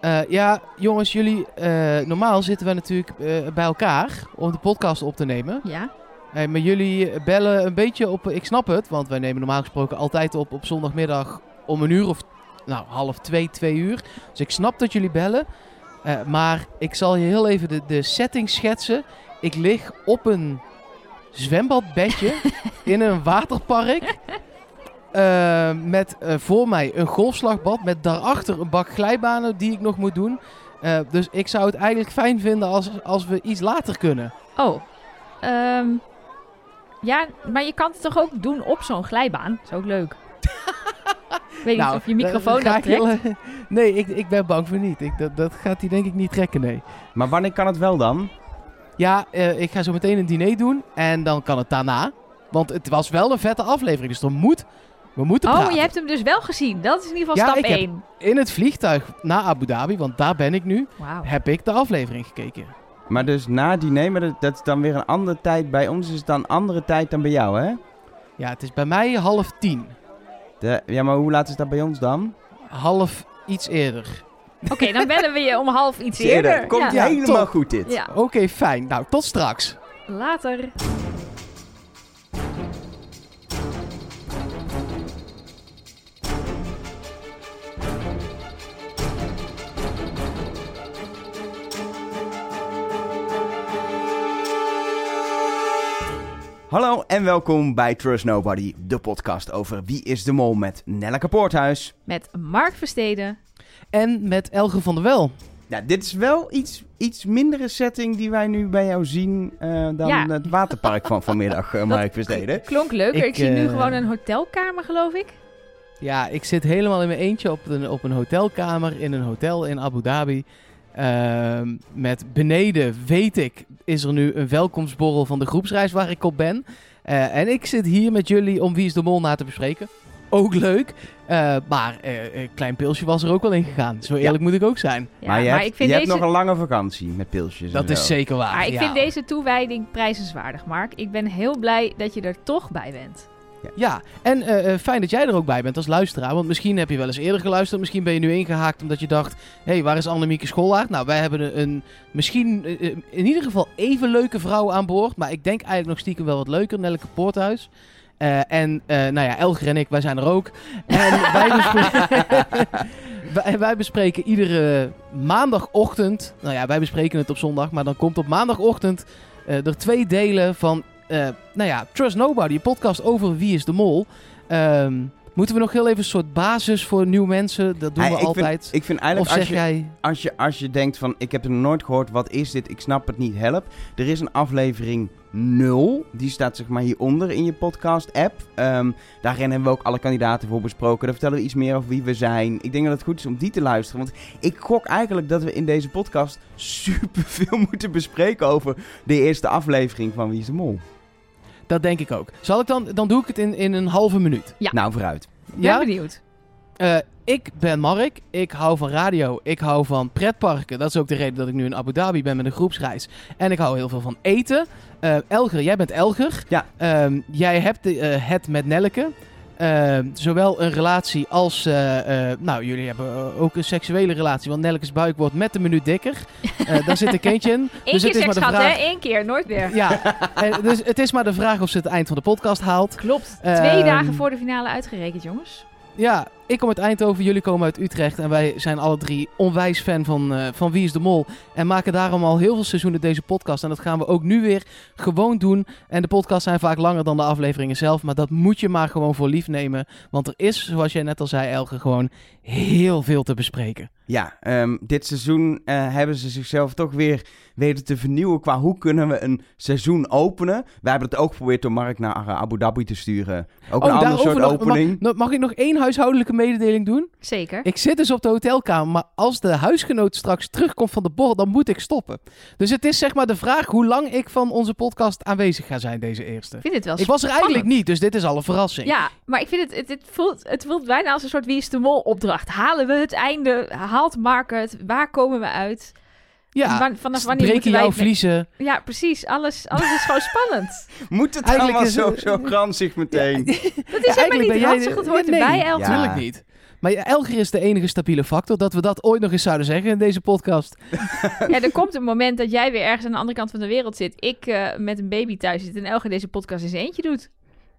Eh, ja, jongens, jullie. eh, normaal zitten we natuurlijk eh, bij elkaar om de podcast op te nemen. Ja. Eh, maar jullie bellen een beetje op. Ik snap het, want wij nemen normaal gesproken altijd op op zondagmiddag om een uur of. Nou, half twee, twee uur. Dus ik snap dat jullie bellen. Maar ik zal je heel even de, de setting schetsen. Ik lig op een zwembadbedje in een waterpark. Eh, met eh, voor mij een golfslagbad. Met daarachter een bak glijbanen die ik nog moet doen. Eh, dus ik zou het eigenlijk fijn vinden als, als we iets later kunnen. Oh. Ehm, ja, maar je kan het toch ook doen op zo'n glijbaan? Dat is ook leuk. ik weet niet of je microfoon dat trekt. heel- nee, ik, ik ben bang voor niet. Ik, dat, dat gaat hij denk ik niet trekken, nee. Maar wanneer kan het wel dan? Ja, eh, ik ga zo meteen een diner doen. En dan kan het daarna. Want het was wel een vette aflevering. Dus er moet, we moeten Oh, praten. je hebt hem dus wel gezien. Dat is in ieder geval Ja, stap ik heb- 1. In het vliegtuig naar Abu Dhabi, want daar ben ik nu, heb ik de aflevering gekeken. Maar dus na het diner, maar dat, dat is dan weer een andere tijd. Bij ons is het dan andere tijd dan bij jou, hè? Ja, het is bij mij half tien. De, ja, maar hoe laat is dat bij ons dan? Half iets eerder. Oké, dan bellen we je om half iets eerder. Komt ja. helemaal goed dit. Ja, Oké, fijn. Nou, tot straks. later. Hallo en welkom bij Trust Nobody, de podcast over Wie is de Mol met Nelleke Poorthuis. Met Mark Versteden. En met Elge van der Wel. Ja, dit is wel iets, iets mindere setting die wij nu bij jou zien eh, dan Ja. het waterpark van vanmiddag, uh, Mark Versteden. Klonk leuker. Ik, Ik, zie nu eh, gewoon een hotelkamer, geloof ik. Ja, ik zit helemaal in mijn eentje op een, op een hotelkamer in een hotel in Abu Dhabi. Ehm, met beneden, weet ik, is er nu een welkomstborrel van de groepsreis waar ik op ben. Eh, en ik zit hier met jullie om Wie is de Mol na te bespreken. Ook leuk. Eh, maar eh, een klein pilsje was er ook wel in gegaan. Zo eerlijk moet ik ook zijn. Ja, maar je, hebt, ik vind je deze... hebt nog een lange vakantie met pilsjes. Dat en is zo. zeker waar. Maar ik ja. vind deze toewijding prijzenswaardig, Mark. Ik ben heel blij dat je er toch bij bent. Ja, en eh, eh, fijn dat jij er ook bij bent als luisteraar. Want misschien heb je wel eens eerder geluisterd. Misschien ben je nu ingehaakt omdat je dacht... Hé, hey, waar is Annemieke Schollaert? Nou, wij hebben een, een misschien eh, in ieder geval even leuke vrouw aan boord. Maar ik denk eigenlijk nog stiekem wel wat leuker. Nelleke Poorthuis. En nou ja, Elger en ik, wij zijn er ook. En wij, bespreken, wij, wij bespreken iedere maandagochtend... Nou ja, wij bespreken het op zondag. Maar dan komt op maandagochtend er twee delen van... eh, nou ja, Trust Nobody, een podcast over Wie is de Mol. Ehm, moeten we nog heel even een soort basis voor nieuwe mensen? Dat doen we ik altijd. Vind, ik vind of eigenlijk zeg als je, jij... als, je, als je denkt van ik heb het nog nooit gehoord, wat is dit, ik snap het niet, help. Er is een aflevering 0, die staat zeg maar hieronder in je podcast app. Ehm, daarin hebben we ook alle kandidaten voor besproken. Daar vertellen we iets meer over wie we zijn. Ik denk dat het goed is om die te luisteren. Want ik gok eigenlijk dat we in deze podcast super veel moeten bespreken over de eerste aflevering van Wie is de Mol. Dat denk ik ook. Zal ik dan... Dan doe ik het in, in een halve minuut. Ja. Nou, vooruit. Ik ben benieuwd. Eh, ik ben Mark. Ik hou van radio. Ik hou van pretparken. Dat is ook de reden dat ik nu in Abu Dhabi ben met een groepsreis. En ik hou heel veel van eten. Eh, Elger, jij bent Elger. Ja. Ehm, jij hebt de, eh, het met Nelleke. Ehm, zowel een relatie als... eh, eh, nou, jullie hebben eh, ook een seksuele relatie. Want Nelleke's buik wordt met de minuut dikker. Daar zit een kindje in. Eén dus keer het is maar seks de gehad, vraag... hè? Eén keer, nooit meer. Ja, dus het is maar de vraag of ze het eind van de podcast haalt. Klopt. Twee Ehm, dagen voor de finale uitgerekend, jongens. Ja, ik kom uit Eindhoven, jullie komen uit Utrecht. En wij zijn alle drie onwijs fan van, eh, van Wie is de Mol. En maken daarom al heel veel seizoenen deze podcast. En dat gaan we ook nu weer gewoon doen. En de podcasts zijn vaak langer dan de afleveringen zelf. Maar dat moet je maar gewoon voor lief nemen. Want er is, zoals jij net al zei, Elge, gewoon heel veel te bespreken. Ja, ehm, dit seizoen eh, hebben ze zichzelf toch weer weten te vernieuwen qua hoe kunnen we een seizoen openen. Wij hebben het ook geprobeerd door Mark naar Abu Dhabi te sturen. Ook een ander soort Oh, nog, opening. Mag, mag ik nog één huishoudelijke mededeling doen? Zeker. Ik zit dus op de hotelkamer, maar als de huisgenoot straks terugkomt van de borrel, dan moet ik stoppen. Dus het is zeg maar de vraag hoe lang ik van onze podcast aanwezig ga zijn, deze eerste. Ik vind het wel Ik was er eigenlijk niet, dus dit is al een verrassing. Ja, maar ik vind het, het, het, voelt, het voelt bijna als een soort Wie is de Mol opdracht. Halen we het einde? Haalt Mark het? Waar komen we uit? Ja. Vanaf wanneer breken jouw vliezen. Ja, precies. Alles, alles is gewoon spannend. Moet het Eigenlijk allemaal is zo, zo granzig meteen? Dat is Ja, helemaal eigenlijk niet ranzig. Het hoort Nee, erbij, Ja. Elton. Ja. Tuurlijk niet. Maar Elger is de enige stabiele factor. Dat we dat ooit nog eens zouden zeggen in deze podcast. Ja, er komt een moment dat jij weer ergens aan de andere kant van de wereld zit. Ik eh, met een baby thuis zit en Elger deze podcast in zijn eentje doet.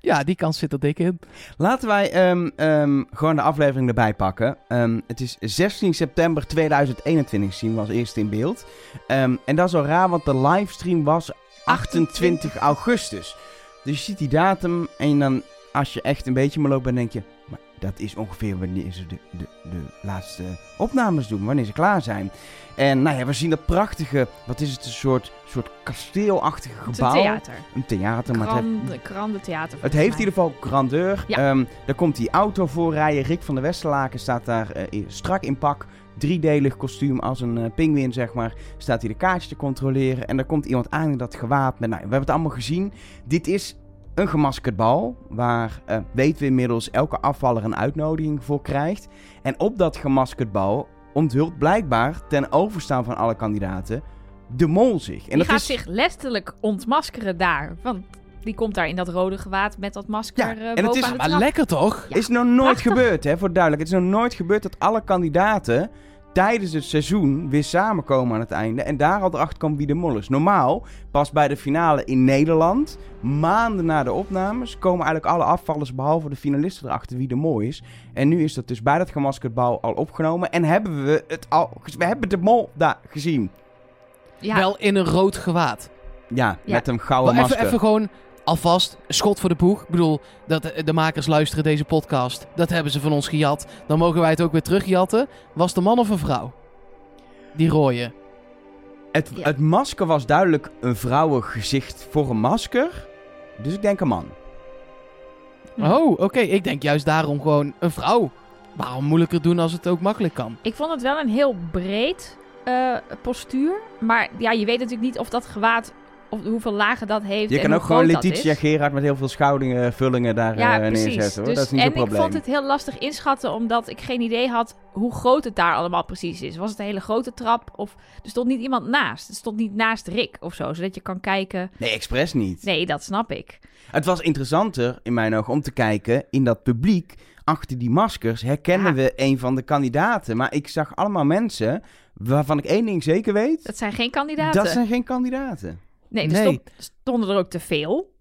Ja, die kans zit er dik in. Laten wij ehm, ehm, gewoon de aflevering erbij pakken. Ehm, het is 16 september 2021 zien we als eerste in beeld. En dat is al raar, want de livestream was 28 augustus. Dus je ziet die datum en dan, als je echt een beetje meloop bent, denk je... Dat is ongeveer wanneer ze de, de, de laatste opnames doen, wanneer ze klaar zijn. En nou ja, we zien dat prachtige, wat is het, een soort, soort kasteelachtige gebouw. een theater. Een theater, maar het heeft Grande, theater. het heeft in ieder geval grandeur. Ja. Ehm, daar komt die auto voor rijden. Rick van der Westerlaken staat daar eh, strak in pak. Driedelig kostuum als een eh pinguïn, zeg maar. Staat hij de kaartjes te controleren. En dan komt iemand aan in dat gewaad. Met, nou, we hebben het allemaal gezien. Dit is een gemaskerd bal. Waar, eh, weten we inmiddels, elke afvaller een uitnodiging voor krijgt. En op dat gemaskerd bal onthult blijkbaar, ten overstaan van alle kandidaten, de mol zich. En Die dat gaat is... zich letterlijk ontmaskeren daar. Want die komt daar in dat rode gewaad met dat masker Ja, eh, en het is- Maar lekker toch? Ja, is nog nooit prachtig. gebeurd, hè, voor duidelijk. Het is nog nooit gebeurd dat alle kandidaten tijdens het seizoen weer samenkomen aan het einde. En daar al erachter komen wie de mol is. Normaal, pas bij de finale in Nederland, maanden na de opnames, komen eigenlijk alle afvallers behalve de finalisten erachter wie de mol is. En nu is dat dus bij dat gemaskerd bal al opgenomen. En hebben we het al, we hebben de mol daar gezien. Ja, Wel in een rood gewaad. Ja, Ja. met een gouden Maar even, masker. even gewoon alvast schot voor de boeg. Ik bedoel, dat de, de makers luisteren deze podcast. Dat hebben ze van ons gejat. Dan mogen wij het ook weer terugjatten. Was de man of een vrouw? Die rooie. Het, Ja. het masker was duidelijk een vrouwengezicht voor een masker. Dus ik denk een man. Oh, oké. Ik denk juist daarom gewoon een vrouw. Waarom moeilijker doen als het ook makkelijk kan? Ik vond het wel een heel breed eh, postuur. Maar ja, je weet natuurlijk niet of dat gewaad, of hoeveel lagen dat heeft. Je kan ook gewoon Letitia. Gerard met heel veel schoudingen, vullingen daar Ja, eh, neerzetten. Hoor. Dus, dat is niet en zo'n probleem. ik vond het heel lastig inschatten, omdat ik geen idee had hoe groot het daar allemaal precies is. Was het een hele grote trap? Of er stond niet iemand naast. Het stond niet naast Rick of zo, zodat je kan kijken. Nee, expres niet. Nee, dat snap ik. Het was interessanter in mijn ogen om te kijken in dat publiek. Achter die maskers herkennen Ja. we een van de kandidaten. Maar ik zag allemaal mensen waarvan ik één ding zeker weet. Dat zijn geen kandidaten. Dat zijn geen kandidaten. Nee, er Nee. Stond, stonden er ook te veel.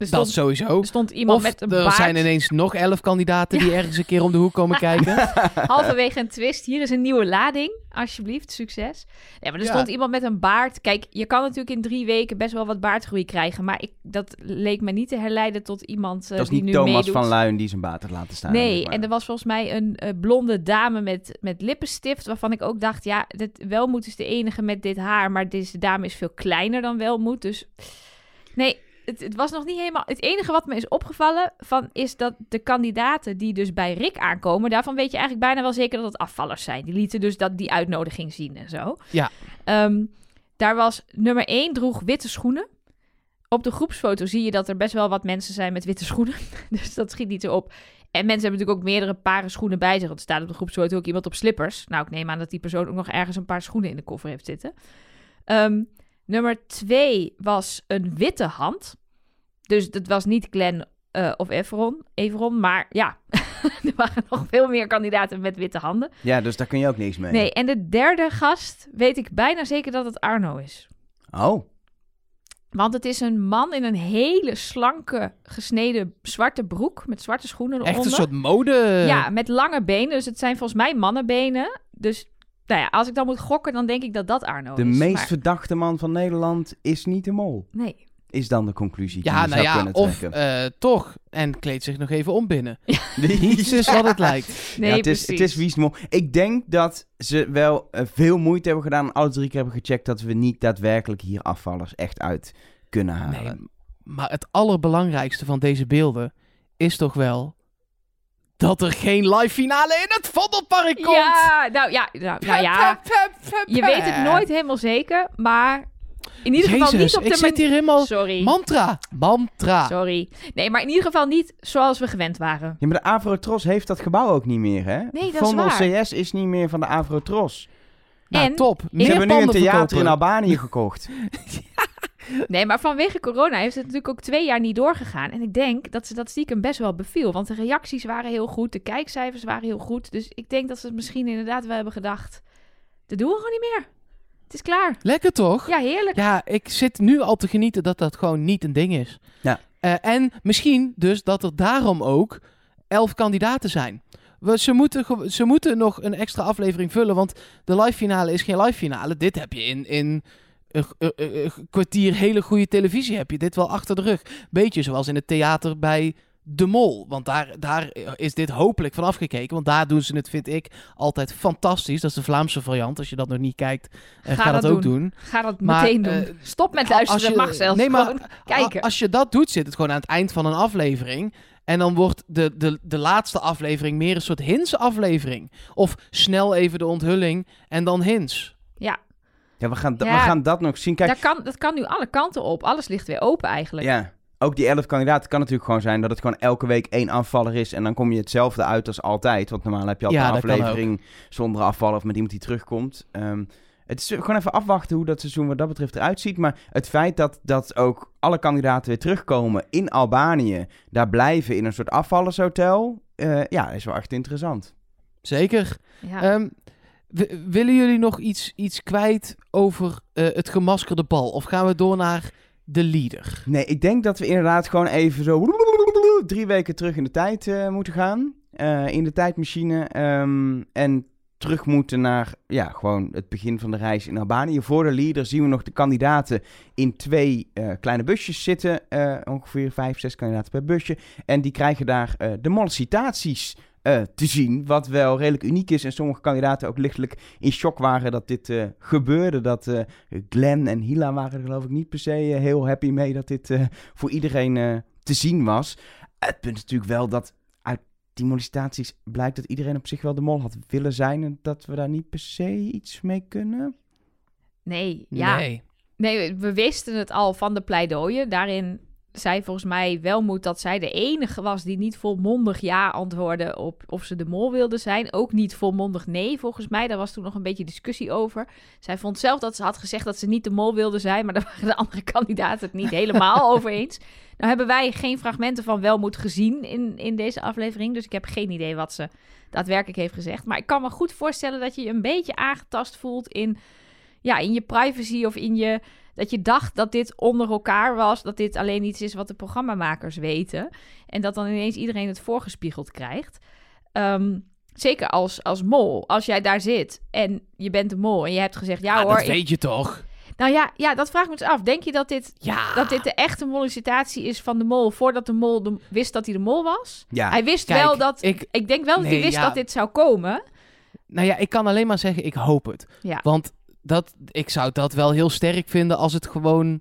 Er Dat stond, sowieso. er stond iemand Of met een er baard. zijn ineens nog elf kandidaten die ergens een keer om de hoek komen kijken. Halverwege een twist. Hier is een nieuwe lading. Alsjeblieft, succes. Nee, maar er Ja. stond iemand met een baard. Kijk, je kan natuurlijk in drie weken best wel wat baardgroei krijgen. Maar ik, dat leek me niet te herleiden tot iemand eh, dat is die niet nu Thomas meedoet. van Luin die zijn baard had laten staan. Nee, zeg maar. en er was volgens mij een eh, blonde dame met, met lippenstift. Waarvan ik ook dacht, ja, dit, Welmoed is de enige met dit haar. Maar deze dame is veel kleiner dan Welmoed. Dus nee, het, het was nog niet helemaal... Het enige wat me is opgevallen van, is dat de kandidaten die dus bij Rick aankomen... Daarvan weet je eigenlijk bijna wel zeker dat het afvallers zijn. Die lieten dus dat, die uitnodiging zien en zo. Ja. Ehm, daar was nummer 1 droeg witte schoenen. Op de groepsfoto zie je dat er best wel wat mensen zijn met witte schoenen. Dus dat schiet niet zo op. En mensen hebben natuurlijk ook meerdere paren schoenen bij zich. Want er staat op de groepsfoto ook iemand op slippers. Nou, ik neem aan dat die persoon ook nog ergens een paar schoenen in de koffer heeft zitten. Ehm, nummer twee was een witte hand. Dus dat was niet Glenn eh, of Everon, Everon. Maar ja, er waren nog veel meer kandidaten met witte handen. Ja, dus daar kun je ook niks mee. Nee, en de derde gast weet ik bijna zeker dat het Arno is. Oh, Want het is een man in een hele slanke, gesneden zwarte broek met zwarte schoenen eronder. Echt een soort mode. Ja, met lange benen. Dus het zijn volgens mij mannenbenen. Dus nou ja, als ik dan moet gokken, dan denk ik dat dat Arno de is. meest Maar- verdachte man van Nederland is niet de mol. Nee. Is dan de conclusie die Ja, je nou zou ja, kunnen of trekken. eh, toch. En kleedt zich nog even om binnen. Niets is wat het lijkt. Nee, ja, het, is, precies. het is wie is de mol. Ik denk dat ze wel eh, veel moeite hebben gedaan. en Alle drie keer hebben gecheckt dat we niet daadwerkelijk hier afvallers echt uit kunnen halen. Nee, maar het allerbelangrijkste van deze beelden is toch wel dat er geen live finale in het Vondelpark komt. Ja, nou ja, nou, nou ja. Pep, pep, pep, Je weet het nooit helemaal zeker, maar in ieder geval niet op ik de zit hier helemaal... Sorry. Mantra, mantra. Sorry. Nee, maar in ieder geval niet zoals we gewend waren. Ja, maar de Avrotros heeft dat gebouw ook niet meer, hè? Nee, dat is waar. CS is niet meer van de Avrotros. Nou, En top. Ze hebben nu een theater verkopen. in Albanië gekocht. Nee, maar vanwege corona heeft het natuurlijk ook twee jaar niet doorgegaan. En ik denk dat ze dat stiekem best wel beviel. Want de reacties waren heel goed, de kijkcijfers waren heel goed. Dus ik denk dat ze het misschien inderdaad wel hebben gedacht... Dat doen we gewoon niet meer. Het is klaar. Lekker toch? Ja, heerlijk. Ja, ik zit nu al te genieten dat dat gewoon niet een ding is. Ja. Eh, en misschien dus dat er daarom ook elf kandidaten zijn. We, ze, moeten, ze moeten nog een extra aflevering vullen, want de live finale is geen live finale. Dit heb je in, in een, een- een- een kwartier hele goede televisie, heb je dit wel achter de rug. Beetje zoals in het theater bij De Mol. Want daar, daar is dit hopelijk van afgekeken, want daar doen ze het, vind ik, altijd fantastisch. Dat is de Vlaamse variant. Als je dat nog niet kijkt, eh, Ga ga, dat dat ook doen. doen. Ga dat Maar, meteen doen. eh, Stop met luisteren, je- mag zelfs. Nee, maar Gewoon kijken. als je dat doet, zit het gewoon aan het eind van een aflevering. En dan wordt de, de, de laatste aflevering meer een soort hints-aflevering. Of snel even de onthulling en dan hints. Ja, Ja, we gaan, Ja. we gaan dat nog zien. Kijk, dat kan, dat kan nu alle kanten op. Alles ligt weer open eigenlijk. ja. Ook die elf kandidaten kan natuurlijk gewoon zijn dat het gewoon elke week één afvaller is. En dan kom je hetzelfde uit als altijd. Want normaal heb je altijd Ja, een aflevering zonder afvaller of met iemand die terugkomt. Ehm, het is gewoon even afwachten hoe dat seizoen wat dat betreft eruit ziet. Maar het feit dat, dat ook alle kandidaten weer terugkomen in Albanië, daar blijven in een soort afvallershotel, eh, ja, is wel echt interessant. Zeker. Ja. Ehm, w- willen jullie nog iets, iets kwijt over eh, het gemaskerde bal? Of gaan we door naar de leader? Nee, ik denk dat we inderdaad gewoon even zo drie weken terug in de tijd eh, moeten gaan. Eh, in de tijdmachine. ehm, en terug moeten naar ja, gewoon het begin van de reis in Albanië. Voor de leader zien we nog de kandidaten in twee eh, kleine busjes zitten. Ongeveer vijf, zes kandidaten per busje. En die krijgen daar de mollicitaties eh, te zien. Wat wel redelijk uniek is. En sommige kandidaten ook lichtelijk in shock waren dat dit eh, gebeurde. Dat eh, Glenn en Hila waren er geloof ik niet per se heel happy mee dat dit eh, voor iedereen eh, te zien was. Het punt is natuurlijk wel dat uit die mollicitaties blijkt dat iedereen op zich wel de mol had willen zijn. En dat we daar niet per se iets mee kunnen. nee, ja. Nee. Nee, we wisten het al van de pleidooien. Daarin zei volgens mij Welmoed dat zij de enige was die niet volmondig ja antwoordde op of ze de mol wilde zijn. Ook niet volmondig nee, volgens mij. Daar was toen nog een beetje discussie over. Zij vond zelf dat ze had gezegd dat ze niet de mol wilde zijn, maar daar waren de andere kandidaten het niet helemaal over eens. Nou hebben wij geen fragmenten van Welmoed gezien in, in deze aflevering, dus ik heb geen idee wat ze daadwerkelijk heeft gezegd. Maar ik kan me goed voorstellen dat je je een beetje aangetast voelt in, ja, in je privacy of in je dat je dacht dat dit onder elkaar was, dat dit alleen iets is wat de programmamakers weten. En dat dan ineens iedereen het voorgespiegeld krijgt. Ehm, zeker als, als mol, als jij daar zit en je bent de mol en je hebt gezegd, ja Ah, hoor. dat weet je toch? Nou ja, ja, dat vraag ik me eens af. Denk je dat dit, Ja. dat dit de echte mollicitatie is van de mol voordat de mol de- wist dat hij de mol was? Ja, Hij wist Kijk, wel dat... Ik, Ik, denk wel dat hij wist ja. dat dit zou komen. nou ja, ik kan alleen maar zeggen, ik hoop het. Ja. Want dat, ik zou dat wel heel sterk vinden als het gewoon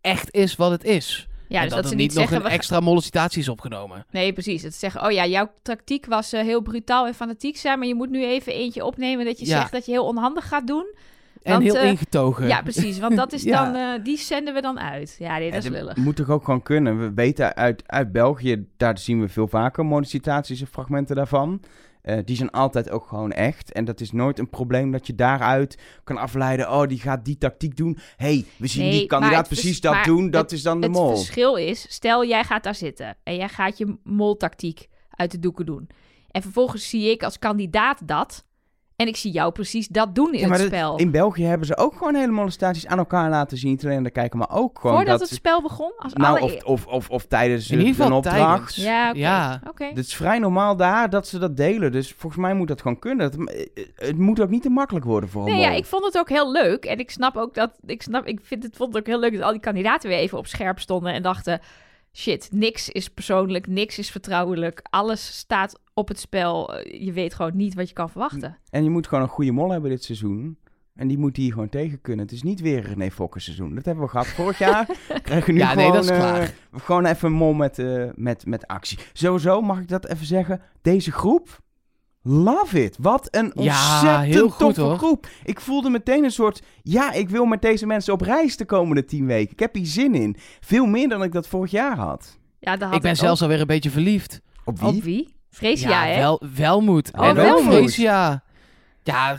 echt is wat het is. Ja, en dus dat, dat, er ze niet niet nog zeggen... een extra mollicitatie is opgenomen. Nee, precies. Het zeggen, oh ja, jouw tactiek was eh, heel brutaal en fanatiek zijn, maar je moet nu even eentje opnemen dat je Ja. zegt dat je heel onhandig gaat doen. En heel eh, ingetogen. Ja, precies. Want dat is Ja. dan, eh, die zenden we dan uit. Ja, nee, dat is lullig. moet toch ook gewoon kunnen. We weten uit, uit België, daar zien we veel vaker mollicitaties en fragmenten daarvan. Eh, die zijn altijd ook gewoon echt. En dat is nooit een probleem dat je daaruit kan afleiden. Oh, die gaat die tactiek doen. hey, we zien Nee, die kandidaat het precies dat doen. Dat het- is dan de Het mol. verschil is, stel jij gaat daar zitten en jij gaat je moltactiek uit de doeken doen. En vervolgens zie ik als kandidaat dat en ik zie jou precies dat doen in Ja, maar het dat- spel. In België hebben ze ook gewoon hele mollicitaties aan elkaar laten zien. De kijker, maar ook gewoon Voordat dat... het spel begon? Als nou, alle... of, of, of, of tijdens In ieder een opdracht. tijdens. Ja, oké. Ja. Het is vrij normaal daar dat ze dat delen. Dus volgens mij moet dat gewoon kunnen. Het, het moet ook niet te makkelijk worden voor Nee, ja, ik vond het ook heel leuk. En ik snap ook dat. Ik, snap, ik vind het, vond het ook heel leuk dat al die kandidaten weer even op scherp stonden. En dachten: shit, niks is persoonlijk, niks is vertrouwelijk. Alles staat op het spel. Eh, Je weet gewoon niet wat je kan verwachten. En je moet gewoon een goede mol hebben dit seizoen. En die moet hier gewoon tegen kunnen. Het is niet weer een René Fokker seizoen. Dat hebben we gehad vorig jaar. Krijgen we nu Ja, gewoon, nee, dat is eh, klaar. gewoon even een mol met, eh, met, met actie. Sowieso mag ik dat even zeggen. Deze groep, love it. Wat een Ja, ontzettend goed, toffe groep. Ik voelde meteen een soort... Ja, ik wil met deze mensen op reis de komende tien weken. Ik heb hier zin in. Veel meer dan ik dat vorig jaar had. Ja, daar had Ik ben ook- zelfs alweer een beetje verliefd. Op wie? Op wie? Freesia, hè? wel, Welmoed. Oh, en ook Welmoed. Freesia. Ja,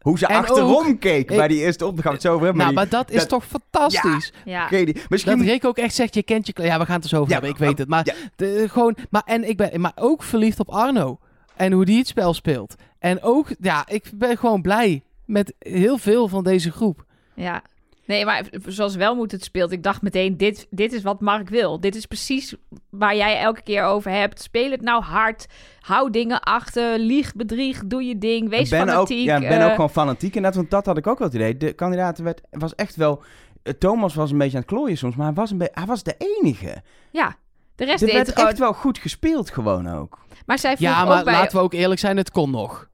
Hoe ze En achterom keek ik- bij die eerste op. Daar gaan we het zo over hebben. nou, maar maar dat is dat- toch fantastisch. Ja. die- Misschien... Dat Rick ook echt zegt, je kent je... Ja, we gaan het er zo over Ja, hebben, ik weet het. Maar, ja. de, gewoon, maar, en ik ben, maar ook verliefd op Arno. En hoe die het spel speelt. En ook, ja, ik ben gewoon blij met heel veel van deze groep. Ja. Nee, maar zoals Welmoed het speelt, ik dacht meteen, dit, dit is wat Mark wil. Dit is precies waar jij elke keer over hebt. Speel het nou hard. Hou dingen achter. Lieg, bedrieg, doe je ding. Wees ben ook, fanatiek. ja, ben eh, ook gewoon fanatiek. En dat, want dat had ik ook wel het idee. De kandidaten werd, was echt wel... eh, Thomas was een beetje aan het klooien soms, maar hij was, een hij was de enige. Ja, de rest deed werd het gewoon. echt wel goed gespeeld gewoon ook. Maar zij vroeg Ja, maar ook bij... laten we ook eerlijk zijn, het kon nog.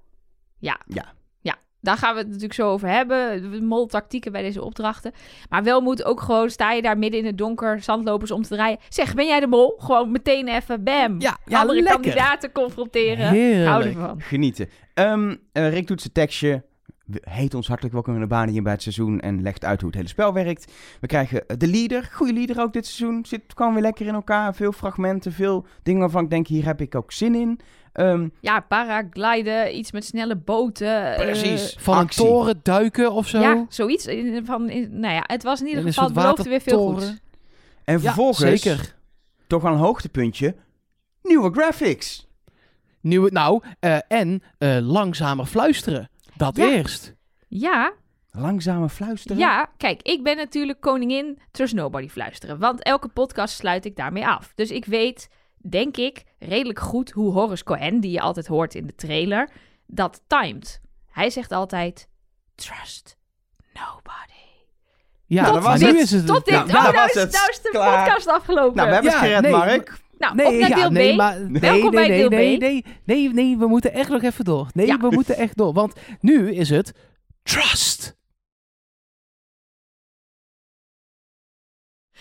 Ja. Ja. Ja, daar gaan we het natuurlijk zo over hebben. De moltactieken bij deze opdrachten. Maar wel moet ook gewoon, sta je daar midden in het donker, zandlopers om te draaien. Zeg, ben jij de mol? Gewoon meteen even, bam. Ja, ja Andere lekker. kandidaten confronteren. Heerlijk. Hou ervan. Genieten. Ehm, eh, Rick doet zijn tekstje. Heet ons hartelijk welkom in de baan hier bij het seizoen. En legt uit hoe het hele spel werkt. We krijgen eh, de leader. Goede leader ook dit seizoen. Zit gewoon weer lekker in elkaar. Veel fragmenten. Veel dingen waarvan ik denk, hier heb ik ook zin in. Ehm, Ja, paragliden, iets met snelle boten. eh, Precies. Van Actie. een toren duiken of zo. ja, zoiets. In, van, in- nou ja, het was in ieder In geval, beloofde weer veel watertoren. goed. en Ja, vervolgens, zeker. toch wel een hoogtepuntje. Nieuwe graphics. Nieuwe, nou, eh, en eh, langzamer fluisteren. Dat Ja. eerst. Ja, Langzame fluisteren. Ja, kijk, ik ben natuurlijk koningin Trust Nobody fluisteren. Want elke podcast sluit ik daarmee af. Dus ik weet, denk ik, redelijk goed hoe Horace Cohen, die je altijd hoort in de trailer, dat timed. Hij zegt altijd, trust nobody. Ja, Nou, dat was nu het. is het. Tot dit, Ja, oh, nou nou, was is, het. nou is de Klaar. podcast afgelopen. Nou, we hebben Ja, het gered, nee, Mark. Nou, Nee, op naar ja, nee, B. maar, nee, Welkom nee, bij nee, deel nee, B. nee, nee, nee, we moeten echt nog even door. Nee, Ja. we moeten echt door. Want nu is het trust.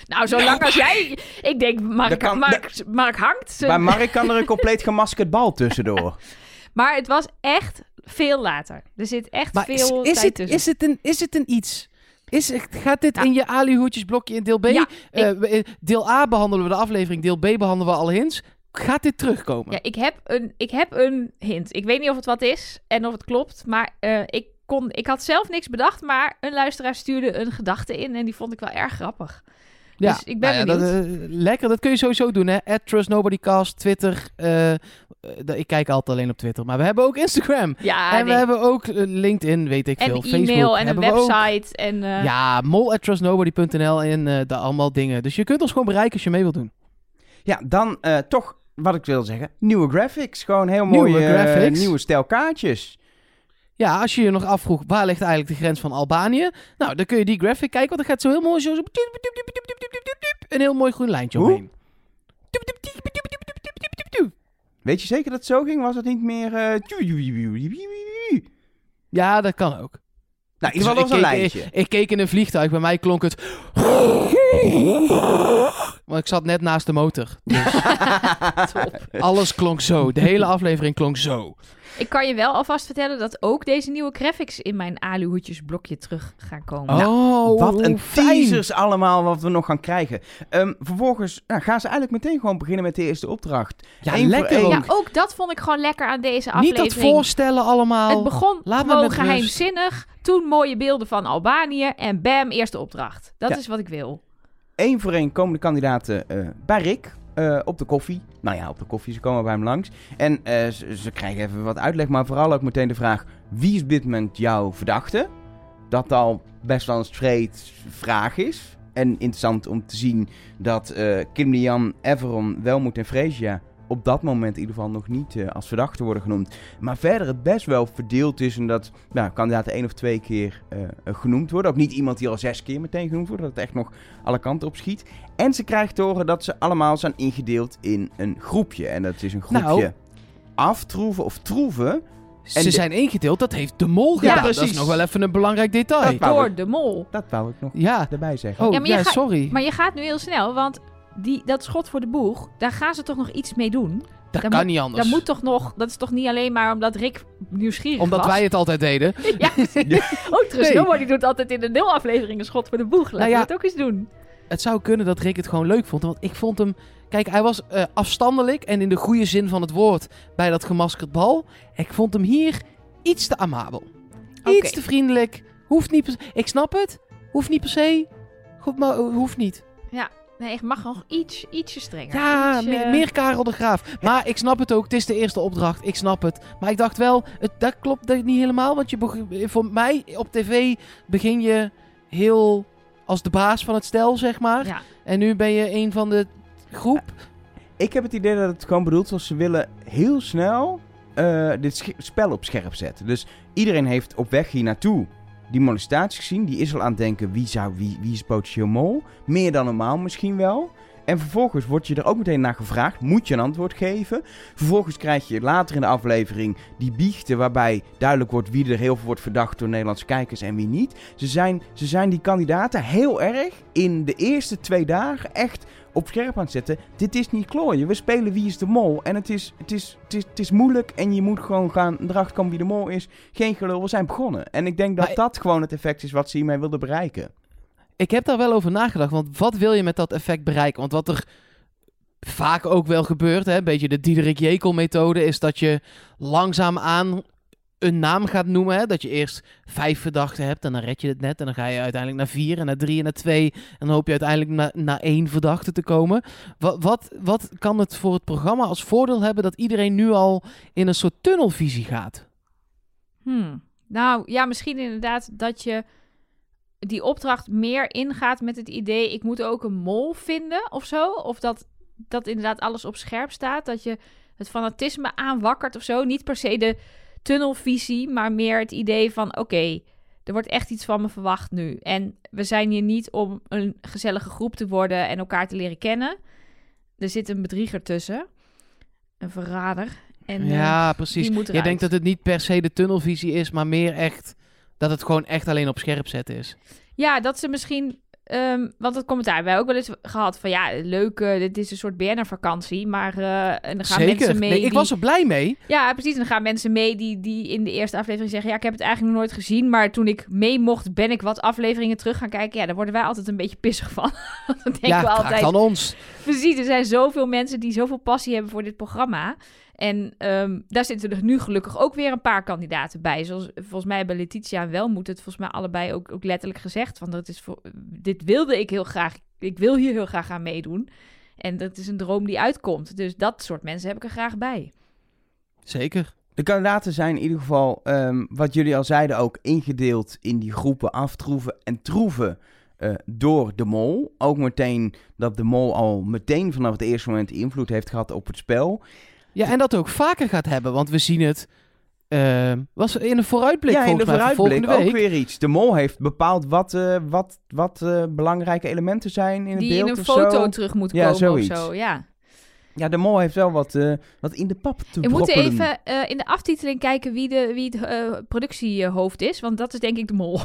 Nou, zolang als jij... Ik denk, Mark, kan- Mark, Mark hangt. zijn- Bij Mark kan er een compleet gemaskerd bal tussendoor. Maar het was echt veel later. Er zit echt Maar is, veel is, tijd het, tussen. is, het een, is het een iets? Is, gaat dit Ja. in je alihoedjesblokje in deel B? Ja, Eh, eh, deel A behandelen we de aflevering, deel B behandelen we alle hints. Gaat dit terugkomen? Ja, ik heb, een, ik heb een hint. Ik weet niet of het wat is en of het klopt, maar eh, ik, kon, ik had zelf niks bedacht, maar een luisteraar stuurde een gedachte in en die vond ik wel erg grappig. Dus ik ben nou ja, dat, eh, lekker, dat kun je sowieso doen, hè? At TrustNobodyCast, Twitter. eh, eh, ik kijk altijd alleen op Twitter, maar we hebben ook Instagram. Ja, en nee. we hebben ook LinkedIn, weet ik en veel. een Facebook e-mail en een we website. En, eh, Ja, mol at trustnobody.nl en eh daar allemaal dingen. Dus je kunt ons gewoon bereiken als je mee wilt doen. Ja, dan eh, toch wat ik wil zeggen. Nieuwe graphics. Gewoon heel mooie graphics. nieuwe stijl kaartjes. Ja, als je je nog afvroeg, waar ligt eigenlijk de grens van Albanië? Nou, dan kun je die graphic kijken, want dan gaat zo heel mooi zo... zo een heel mooi groen lijntje Hoe? omheen. Weet je zeker dat het zo ging? Was het niet meer... eh, Ja, dat kan ook. Nou, in ieder geval was een lijntje. ik, ik keek in een vliegtuig, bij mij klonk het... Want ik zat net naast de motor. Dus top. alles klonk zo. De hele aflevering klonk zo. Ik kan je wel alvast vertellen dat ook deze nieuwe graphics in mijn aluhoedjes blokje terug gaan komen. Oh, Wat een fijn. teasers allemaal wat we nog gaan krijgen. Ehm, vervolgens nou, gaan ze eigenlijk meteen gewoon beginnen met de eerste opdracht. Ja, Eén lekker ook. Ja, ook dat vond ik gewoon lekker aan deze Niet aflevering. dat voorstellen allemaal. Het begon Laat me rust. geheimzinnig. Toen mooie beelden van Albanië. En bam, eerste opdracht. Dat Ja. is wat ik wil. Eén voor één komen de kandidaten eh, bij Rick eh, op de koffie. Nou ja, op de koffie, ze komen bij hem langs. En eh, ze, krijgen even wat uitleg, maar vooral ook meteen de vraag... Wie is op dit moment jouw verdachte? Dat al best wel een straight vraag is. En interessant om te zien dat eh Kim Lian, Everon, Welmoed en Freesia... op dat moment in ieder geval nog niet eh, als verdachte worden genoemd. Maar verder het best wel verdeeld is en dat nou, kandidaten één of twee keer eh, genoemd worden. Ook niet iemand die al zes keer meteen genoemd wordt. Dat het echt nog alle kanten op schiet. En ze krijgt te horen dat ze allemaal zijn ingedeeld in een groepje. En dat is een groepje Nou. aftroeven of troeven. Ze de- zijn ingedeeld, dat heeft de mol Ja, gedaan. dat precies. is nog wel even een belangrijk detail. Dat wou Door ik- de mol. Dat wou ik nog Ja. erbij zeggen. Oh, Ja, ja, maar je gaat- sorry. Maar je gaat nu heel snel, want die, dat schot voor de boeg, daar gaan ze toch nog iets mee doen? dat daar kan moet- niet anders. Dat moet toch nog, dat is toch niet alleen maar omdat Rick nieuwsgierig Omdat was? wij het altijd deden. Ja, ook Trust Nee. Nobody doet altijd in de nul aflevering een schot voor de boeg. Laten Nou ja. we het ook eens doen. Het zou kunnen dat Rick het gewoon leuk vond. Want ik vond hem... Kijk, hij was eh, afstandelijk en in de goede zin van het woord bij dat gemaskerd bal. Ik vond hem hier iets te amabel. Iets te vriendelijk. Hoeft niet per se. Ik snap het. Hoeft niet per se. Goed, maar eh, hoeft niet. Nee, het mag nog iets, ietsje strenger. Ja, eh, meer Karel de Graaf. Maar ik snap het ook. Het is de eerste opdracht. Ik snap het. Maar ik dacht wel, het, dat klopt dat niet helemaal. Want je beg- voor mij op tv begin je heel als de baas van het stel, zeg maar. Ja. En nu ben je een van de groep. Ik heb het idee dat het gewoon bedoeld was, ze willen heel snel eh, dit spel op scherp zetten. Dus iedereen heeft op weg hier naartoe die molestatie gezien. Die is al aan het denken, wie, zou, wie, wie is potentieel mol? Meer dan normaal misschien wel. En vervolgens word je er ook meteen naar gevraagd. Moet je een antwoord geven? Vervolgens krijg je later in de aflevering die biechten... waarbij duidelijk wordt wie er heel veel wordt verdacht door Nederlandse kijkers en wie niet. Ze zijn, ze zijn die kandidaten heel erg in de eerste twee dagen echt op scherp aan het zetten. Dit is niet klooien. We spelen Wie is de Mol. En het is, het is, het is, het is moeilijk. En je moet gewoon gaan erachter komen wie de mol is. Geen gelul. We zijn begonnen. En ik denk dat Maar- dat gewoon het effect is wat ze hiermee wilden bereiken. Ik heb daar wel over nagedacht. Want wat wil je met dat effect bereiken? Want wat er vaak ook wel gebeurt, een beetje de Diederik Jekel methode, is dat je langzaamaan een naam gaat noemen. Hè? Dat je eerst vijf verdachten hebt en dan red je het net. En dan ga je uiteindelijk naar vier en naar drie en naar twee. En dan hoop je uiteindelijk naar, naar één verdachte te komen. Wat, wat, wat kan het voor het programma als voordeel hebben dat iedereen nu al in een soort tunnelvisie gaat? Hmm. Nou ja, misschien inderdaad dat je die opdracht meer ingaat met het idee: ik moet ook een mol vinden of zo. Of dat, dat inderdaad alles op scherp staat. Dat je het fanatisme aanwakkert of zo. Niet per se de tunnelvisie, maar meer het idee van: oké, er wordt echt iets van me verwacht nu. En we zijn hier niet om een gezellige groep te worden en elkaar te leren kennen. Er zit een bedrieger tussen, een verrader. En, eh, ja, precies. moet Je eruit. denkt dat het niet per se de tunnelvisie is, maar meer echt dat het gewoon echt alleen op scherp zetten is. Ja, dat ze misschien. ehm, want dat commentaar hebben wij ook wel eens gehad van ja, leuk, eh, dit is een soort BNR-vakantie, maar eh, en dan gaan Zeker. mensen mee. nee, ik was er blij mee. Ja, precies. En dan gaan mensen mee die, die in de eerste aflevering zeggen: Ja, ik heb het eigenlijk nog nooit gezien, maar toen ik mee mocht, ben ik wat afleveringen terug gaan kijken. Ja, daar worden wij altijd een beetje pissig van. Dan denken ja, we altijd: dan ons. Precies, er zijn zoveel mensen die zoveel passie hebben voor dit programma. En ehm, daar zitten er nu gelukkig ook weer een paar kandidaten bij. Zoals volgens mij bij Letitia en Welmoed het volgens mij allebei ook, ook letterlijk gezegd. Want dat is voor, dit wilde ik heel graag. Ik wil hier heel graag aan meedoen. En dat is een droom die uitkomt. Dus dat soort mensen heb ik er graag bij. Zeker. De kandidaten zijn in ieder geval, ehm, wat jullie al zeiden, ook ingedeeld in die groepen aftroeven en troeven eh, door de mol. Ook meteen dat de mol al meteen vanaf het eerste moment invloed heeft gehad op het spel. Ja, en dat ook vaker gaat hebben, want we zien het. eh, was in een vooruitblik ja, in de vooruitblik ook week. weer iets. De mol heeft bepaald wat, eh, wat, wat eh, belangrijke elementen zijn in het die beeld in een of foto zo. terug moet Ja, komen zoiets. of zo. Ja. Ja, de mol heeft wel wat, eh, wat in de pap te We moeten even eh, in de aftiteling kijken wie, de, wie het eh, productiehoofd is. Want dat is denk ik de mol.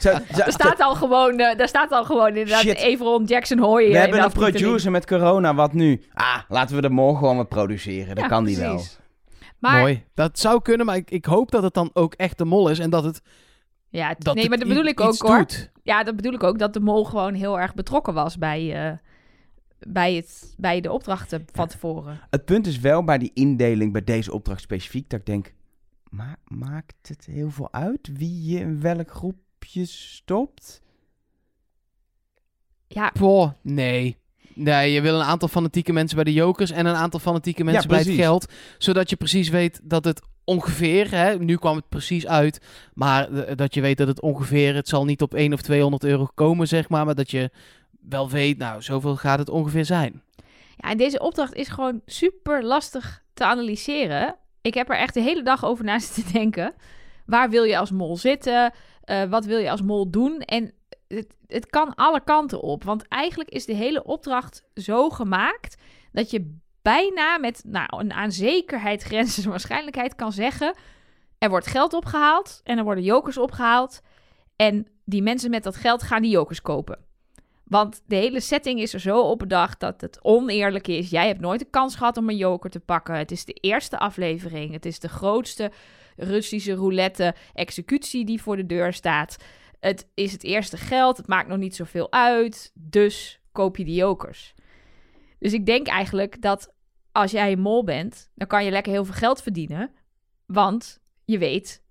Zo- Daar staat al gewoon, daar staat al gewoon inderdaad Shit. Everon Jackson Hoy. we hebben een producer met corona, wat nu? Ah, laten we de mol gewoon wat produceren. Dat Ja, kan die wel. Maar, Mooi. Dat zou kunnen, maar ik, ik hoop dat het dan ook echt de mol is en dat het. Ja, Dat nee, maar dat bedoel ik ook hoor. doet. Ja, dat bedoel ik ook. Dat de mol gewoon heel erg betrokken was bij, eh, bij, het, bij de opdrachten van tevoren. Het punt is wel bij die indeling, bij deze opdracht specifiek, dat ik denk... Ma maakt het heel veel uit wie je in welk groepje stopt? Ja, Boah, nee. Nee, je wil een aantal fanatieke mensen bij de jokers en een aantal fanatieke mensen bij het geld. Zodat je precies weet dat het ongeveer, hè, nu kwam het precies uit, maar dat je weet dat het ongeveer, het zal niet op 1 of 200 euro komen, zeg maar, maar dat je wel weet, nou, zoveel gaat het ongeveer zijn. Ja, en deze opdracht is gewoon super lastig te analyseren. Ik heb er echt de hele dag over na zitten denken. Waar wil je als mol zitten? Eh, wat wil je als mol doen? En het, het kan alle kanten op. Want eigenlijk is de hele opdracht zo gemaakt dat je bijna met nou, een aan zekerheid waarschijnlijkheid kan zeggen: er wordt geld opgehaald en er worden jokers opgehaald. En die mensen met dat geld gaan die jokers kopen. Want de hele setting is er zo op bedacht dat het oneerlijk is. Jij hebt nooit de kans gehad om een joker te pakken. Het is de eerste aflevering. Het is de grootste Russische roulette executie die voor de deur staat. Het is het eerste geld. Het maakt nog niet zoveel uit. Dus koop je die jokers. Dus ik denk eigenlijk dat als jij een mol bent, dan kan je lekker heel veel geld verdienen. Want je weet,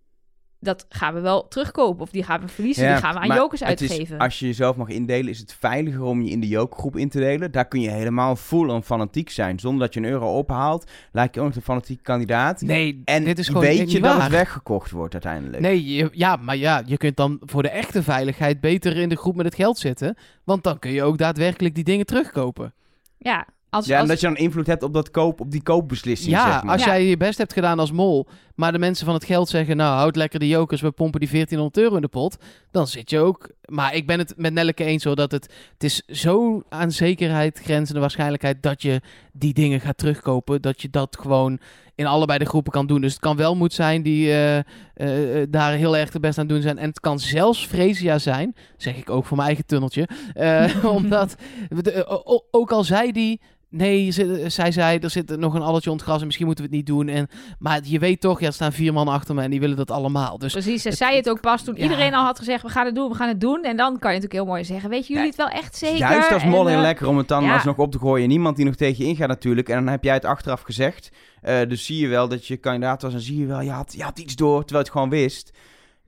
dat gaan we wel terugkopen. Of die gaan we verliezen, Ja, die gaan we aan maar jokers het is- uitgeven. als je jezelf mag indelen, is het veiliger om je in de jokergroep in te delen. Daar kun je helemaal full on fanatiek zijn. Zonder dat je een euro ophaalt, lijkt je ook nog een fanatieke kandidaat. Nee, En dit is gewoon weet niet je dat waar. het weggekocht wordt uiteindelijk. Nee, je- ja, maar ja, je kunt dan voor de echte veiligheid beter in de groep met het geld zitten. Want dan kun je ook daadwerkelijk die dingen terugkopen. Ja, als, Ja, en als, dat je dan invloed hebt op, dat koop, op die koopbeslissing, Ja, zeg maar. als Ja. jij je best hebt gedaan als mol, maar de mensen van het geld zeggen, nou, houd lekker de jokers, we pompen die 1400 euro in de pot, dan zit je ook... Maar ik ben het met Nelleke eens hoor, dat het, het is zo aan zekerheid grenzende waarschijnlijkheid dat je die dingen gaat terugkopen, dat je dat gewoon in allebei de groepen kan doen. Dus het kan wel moed zijn die eh, daar heel erg de best aan doen zijn. En het kan zelfs Fresia zijn, zeg ik ook voor mijn eigen tunneltje, omdat, ook al zei die... Nee, ze- zij zei, er zit nog een alletje ontgras en misschien moeten we het niet doen. En, maar je weet toch, ja, er staan vier man achter me en die willen dat allemaal. Dus Precies, ze het- zei het ook pas toen ja. iedereen al had gezegd, we gaan het doen, we gaan het doen. En dan kan je natuurlijk heel mooi zeggen, weet je jullie het wel echt zeker? Juist als mol En, heel eh, lekker om het dan ja. alsnog op te gooien. Niemand die nog tegen je ingaat natuurlijk. En dan heb jij het achteraf gezegd. Eh, dus zie je wel dat je kandidaat was. En zie je wel, je had, je had iets door terwijl je het gewoon wist.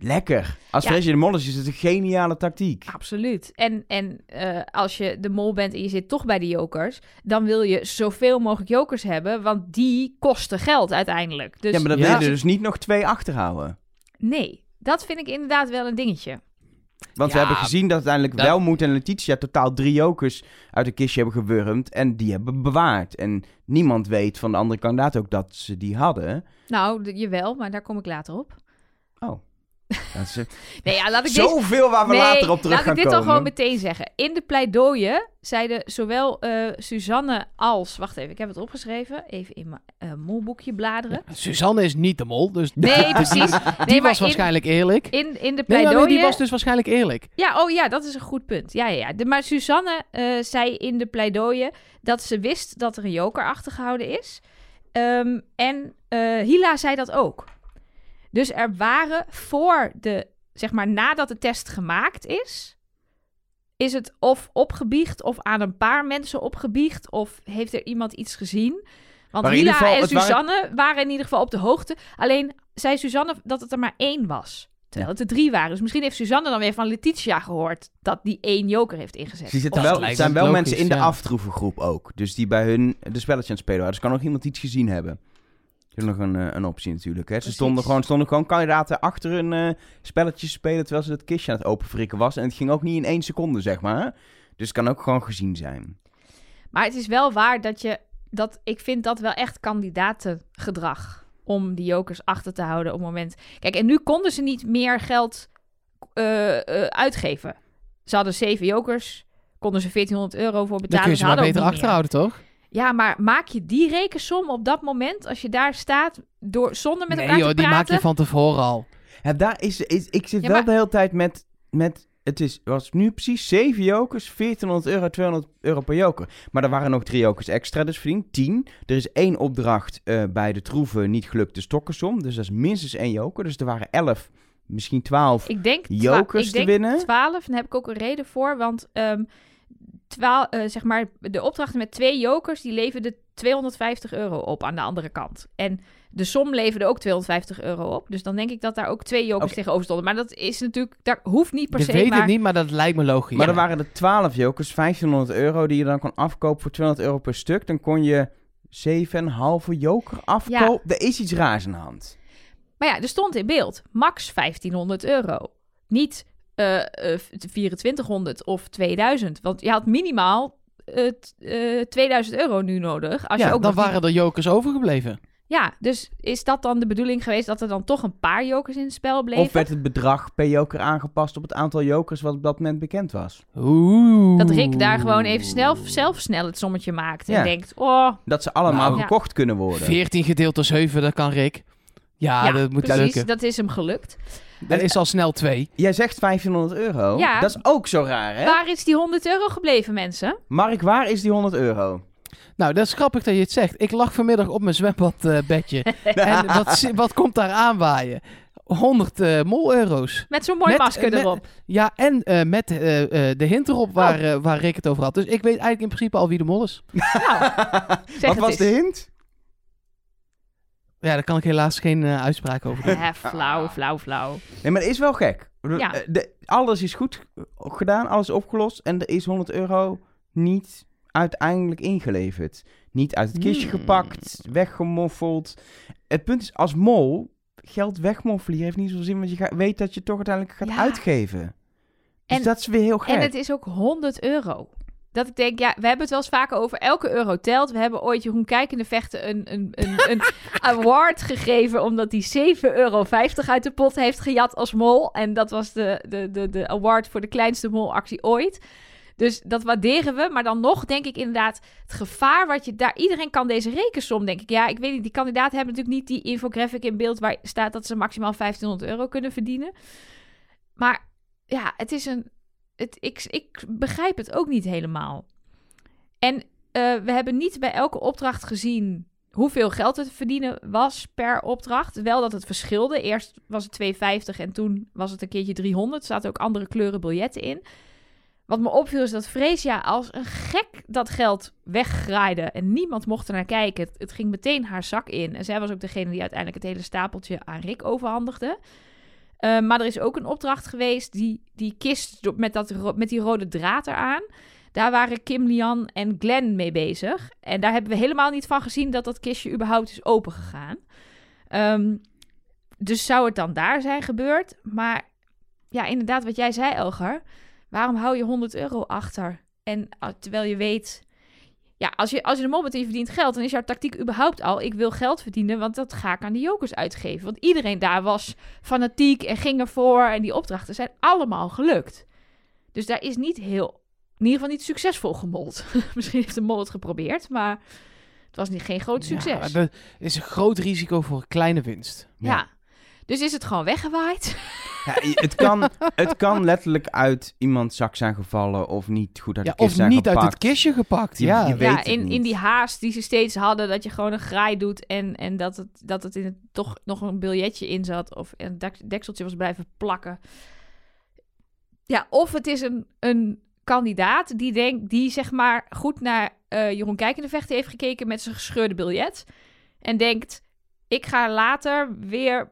Lekker. Als Ja. Freesje de Mol is, is het een geniale tactiek. Absoluut. En, en eh, als je de mol bent en je zit toch bij de jokers, dan wil je zoveel mogelijk jokers hebben, want die kosten geld uiteindelijk. Dus ja, maar dan Ja. wil je er dus niet nog twee achterhouden. nee, dat vind ik inderdaad wel een dingetje. Want we hebben gezien dat uiteindelijk dat- Welmoed en Letitia totaal drie jokers uit een kistje hebben gewurmd. En die hebben bewaard. En niemand weet van de andere kandidaat ook dat ze die hadden. Nou, de- jawel, maar daar kom ik later op. Oh. Dat is Nee, ja, laat ik dit... zoveel waar we nee, later op terug laat gaan ik dit komen. gewoon meteen zeggen. In de pleidooien zeiden zowel eh, Suzanne als... Wacht even, ik heb het opgeschreven. Even in mijn eh, molboekje bladeren. Suzanne is niet de mol, dus Nee, precies. die Nee, maar was in, waarschijnlijk eerlijk. in, in de pleidooien... nee, die was dus waarschijnlijk eerlijk. Ja, oh ja, dat is een goed punt. Ja, ja, ja. De, maar Suzanne eh, zei in de pleidooien dat ze wist dat er een joker achtergehouden is. Ehm, en eh, Hila zei dat ook. Dus er waren voor de, zeg maar nadat de test gemaakt is, is het of opgebiecht of aan een paar mensen opgebiecht of heeft er iemand iets gezien. Want Maar Hila geval, en waren- Suzanne waren in ieder geval op de hoogte. Alleen zei Suzanne dat het er maar één was. Terwijl het er drie waren. Dus misschien heeft Suzanne dan weer van Letitia gehoord dat die één joker heeft ingezet. Zitten wel, er zijn wel logisch, mensen in de ja. aftroevengroep ook. Dus die bij hun de spelletje aan het spelen waren. Dus kan nog iemand iets gezien hebben. Dat is nog een, eh, een optie natuurlijk. Hè. Ze stonden gewoon, stonden gewoon kandidaten achter hun eh spelletjes spelen terwijl ze het kistje aan het openfrikken was. En het ging ook niet in één seconde, zeg maar. Dus het kan ook gewoon gezien zijn. Maar het is wel waar dat je... Dat, ik vind dat wel echt kandidatengedrag. Om die jokers achter te houden op het moment... Kijk, en nu konden ze niet meer geld eh, eh, uitgeven. Ze hadden zeven jokers. Konden ze 1400 euro voor Dan betalen. kun je Ze ze maar beter meer. achterhouden, toch? Ja, maar maak je die rekensom op dat moment... als je daar staat, door, zonder met nee elkaar joh, te die maak praten... je van tevoren al. Ja, daar is, is, ik zit Ja, wel maar- de hele tijd met, met het is, was nu precies 7 jokers, 1400 euro, 200 euro per joker. Maar er waren nog drie jokers extra, dus verdiend 10. Er is één opdracht eh, bij de troeven niet gelukt, de stokkensom. Dus dat is minstens één joker. Dus er waren 11, misschien 12 Ik denk, twa- jokers ik te denk winnen. 12, en daar heb ik ook een reden voor. Want ehm twaal, eh, zeg maar, de opdrachten met twee jokers, die leverden 250 euro op aan de andere kant. En de som leverde ook 250 euro op. Dus dan denk ik dat daar ook twee jokers tegenover stonden. Maar dat is natuurlijk, daar hoeft niet per Je se. weet maar het niet, maar dat lijkt me logisch. Maar er waren er 12 jokers, 1500 euro, die je dan kon afkopen voor 200 euro per stuk. Dan kon je 7,5 joker afkopen. Er is iets raars aan de hand. Maar ja, er stond in beeld max 1500 euro. Niet eh, eh, 2400 of 2000. Want je had minimaal eh, t- eh, 2000 euro nu nodig. Als ja, je ook dan waren er jokers overgebleven. Ja, dus is dat dan de bedoeling geweest dat er dan toch een paar jokers in het spel bleven? Of werd het bedrag per joker aangepast op het aantal jokers wat op dat moment bekend was? Oeh. Dat Rick daar gewoon even snel, zelf snel het sommetje maakt en Ja. denkt, oh, Dat ze allemaal Nou, ja. gekocht kunnen worden. 14 gedeeld door 7, dat kan Rick. Ja, ja, dat moet precies, lukken. dat is hem gelukt. Dat is al snel 2. Jij zegt 1500 euro. Ja. Dat is ook zo raar, hè? Waar is die 100 euro gebleven, mensen? Mark, waar is die 100 euro? Nou, dat is grappig dat je het zegt. Ik lag vanmiddag op mijn zwembadbedje. en wat, wat komt daar aanwaaien? 100 eh mol-euro's. Met zo'n mooi Met- masker eh, met- erop. Ja, en eh, met eh, eh, de hint erop waar, Oh. eh, waar Rick het over had. Dus ik weet eigenlijk in principe al wie de mol is. Nou, zeg Wat het was eens. de hint? Ja, daar kan ik helaas geen eh, uitspraak over doen. Eh, flauw, flauw, flauw. Nee, maar het is wel gek. Ja. Eh, De, alles is goed gedaan, alles is opgelost. En er is 100 euro niet uiteindelijk ingeleverd. Niet uit het kistje Hmm. gepakt, weggemoffeld. Het punt is, als mol, geld wegmoffelen hier heeft niet zoveel zin, want je weet dat je het toch uiteindelijk gaat Ja. uitgeven. Dus En- dat is weer heel gek. En het is ook 100 euro. Dat ik denk, ja, we hebben het wel eens vaker over elke euro telt. We hebben ooit Jeroen Kijkende Vechten een, een, een, een award gegeven... omdat hij 7,50 euro uit de pot heeft gejat als mol. En dat was de, de, de, de award voor de kleinste molactie ooit. Dus dat waarderen we. Maar dan nog denk ik inderdaad het gevaar wat je daar... Iedereen kan deze rekensom, denk ik. Ja, ik weet niet, die kandidaten hebben natuurlijk niet die infographic in beeld... waar staat dat ze maximaal 1500 euro kunnen verdienen. Maar ja, het is een het, ik, ik begrijp het ook niet helemaal. En eh, we hebben niet bij elke opdracht gezien hoeveel geld het verdienen was per opdracht. Wel dat het verschilde. Eerst was het 2,50 en toen was het een keertje 300. Er zaten ook andere kleuren biljetten in. Wat me opviel is dat Freesia als een gek dat geld weggraaide. En niemand mocht er naar kijken. Het, het ging meteen haar zak in. En zij was ook degene die uiteindelijk het hele stapeltje aan Rick overhandigde. Uh, maar er is ook een opdracht geweest, die, die kist met, dat, met die rode draad eraan. Daar waren Kim, Lian en Glenn mee bezig. En daar hebben we helemaal niet van gezien dat dat kistje überhaupt is opengegaan. Um, dus zou het dan daar zijn gebeurd? Maar ja, inderdaad, wat jij zei, Elger. Waarom hou je 100 euro achter? En uh, terwijl je weet... Ja, als je, als je de mol bent en je verdient geld, dan is jouw tactiek überhaupt al... ik wil geld verdienen, want dat ga ik aan de jokers uitgeven. Want iedereen daar was fanatiek en ging ervoor. En die opdrachten zijn allemaal gelukt. Dus daar is niet heel... in ieder geval niet succesvol gemold. Misschien heeft de mol het geprobeerd, maar het was niet, geen groot succes. Ja, er is een groot risico voor een kleine winst. Ja. ja. Dus is het gewoon weggewaaid? Ja, het, kan, het kan letterlijk uit iemands zak zijn gevallen of niet goed uit ja, de kist of zijn niet gepakt. uit het kistje gepakt. Je- ja, je weet ja, in, in die haast die ze steeds hadden, dat je gewoon een graai doet en, en dat, het, dat het in het toch nog een biljetje in zat of een dek- dekseltje was blijven plakken. Ja, of het is een, een kandidaat die denkt, die zeg maar goed naar eh, Jeroen Kijkende Vechten heeft gekeken met zijn gescheurde biljet en denkt, ik ga later weer...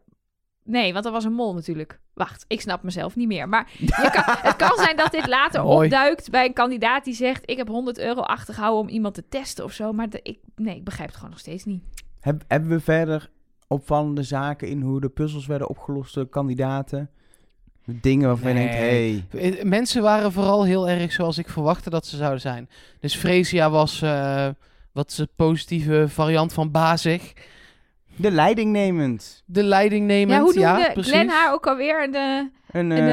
Nee, want dat was een mol natuurlijk. Wacht, ik snap mezelf niet meer. Maar je kan, het kan zijn dat dit later Mooi. opduikt bij een kandidaat die zegt: Ik heb 100 euro achtergehouden om iemand te testen of zo. Maar de- ik, nee, ik begrijp het gewoon nog steeds niet. Heb, hebben we verder opvallende zaken in hoe de puzzels werden opgelost door kandidaten? Dingen waarvan je denkt, Nee. hey, Eh, Mensen waren vooral heel erg zoals ik verwachtte dat ze zouden zijn. Dus Freesia was eh, wat is het positieve variant van bazig. De leiding nemend. De leiding nemend. ja, hoe noemde precies. Glenn haar ook alweer? De, Een, En,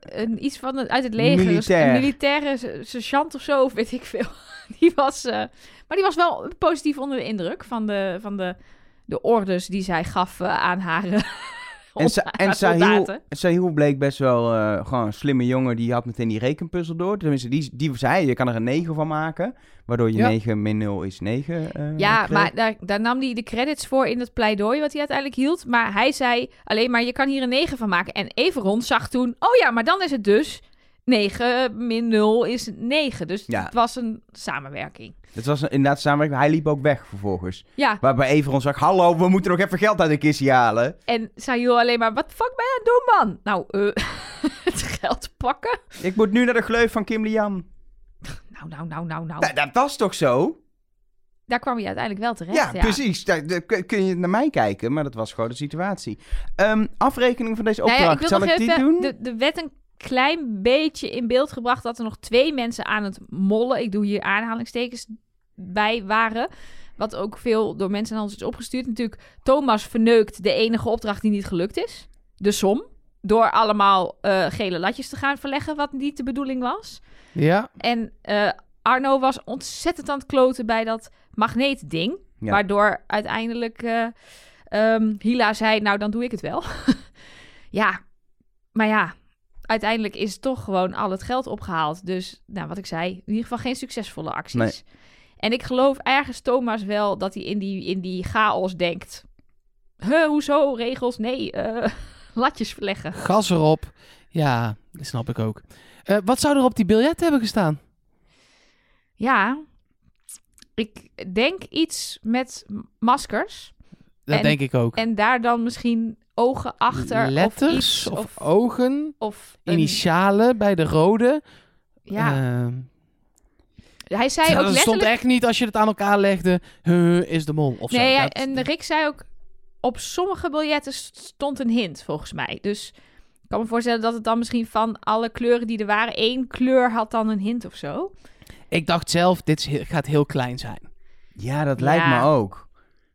eh, een, iets van uit het leger. Militair. Een militaire se- sergeant of zo, of weet ik veel. Die was, eh, maar die was wel positief onder de indruk van de, van de, de orders die zij gaf eh, aan haar, eh, en, Sa- en Sahil, bleek best wel eh, gewoon een slimme jongen. Die had meteen die rekenpuzzel door. Tenminste, die, die zei, je kan er een 9 van maken. Waardoor je Ja. 9 min 0 is 9. eh, Ja, kreeg. maar daar, daar nam hij de credits voor in het pleidooi wat hij uiteindelijk hield. Maar hij zei alleen maar, je kan hier een 9 van maken. En Everon zag toen, oh ja, maar dan is het dus 9 min 0 is 9. Dus Ja. het was een samenwerking. Het was inderdaad samenwerking. Hij liep ook weg vervolgens. Ja, Waarbij Everon zag, hallo, we moeten nog even geld uit de kistje halen. en Sayul alleen maar, wat fuck ben je aan het doen, man? Nou, eh, het geld pakken? Ik moet nu naar de gleuf van Kim Lian. Nou, nou, nou, nou, nou. Dat was toch zo? Daar kwam hij uiteindelijk wel terecht. Ja, Ja, precies. Daar, daar kun je naar mij kijken, maar dat was gewoon de situatie. Ehm, afrekening van deze Nou opdracht, ja, ik wil zal nog ik die even, doen? De, de werd een klein beetje in beeld gebracht dat er nog twee mensen aan het mollen, ik doe hier aanhalingstekens bij, waren. Wat ook veel door mensen aan ons is opgestuurd. Natuurlijk, Thomas verneukt de enige opdracht die niet gelukt is. De som. Door allemaal eh, gele latjes te gaan verleggen, wat niet de bedoeling was. Ja, En eh, Arno was ontzettend aan het kloten bij dat magneetding. Ja. Waardoor uiteindelijk eh, ehm, Hila zei, nou dan doe ik het wel. ja, maar ja, uiteindelijk is toch gewoon al het geld opgehaald. Dus, nou wat ik zei, in ieder geval geen succesvolle acties. Nee. En ik geloof ergens Thomas wel dat hij in die, in die chaos denkt. Huh, hoezo? Regels? Nee, eh, latjes verleggen. gas erop. Ja, dat snap ik ook. Eh, wat zou er op die biljet hebben gestaan? Ja, ik denk iets met maskers. Dat En- denk ik ook. En daar dan misschien ogen achter Letters of iets. of, Of, ogen, of een- initialen bij de rode. Ja, Ehm, hij zei ook dat stond letterlijk... echt niet als je het aan elkaar legde. Huh, is de mol of zo. Nee, ja, Dat- en Rick zei ook... Op sommige biljetten stond een hint, volgens mij. Dus ik kan me voorstellen dat het dan misschien van alle kleuren die er waren... één kleur had dan een hint of zo. Ik dacht zelf, dit gaat heel klein zijn. Ja, dat lijkt Ja. me ook.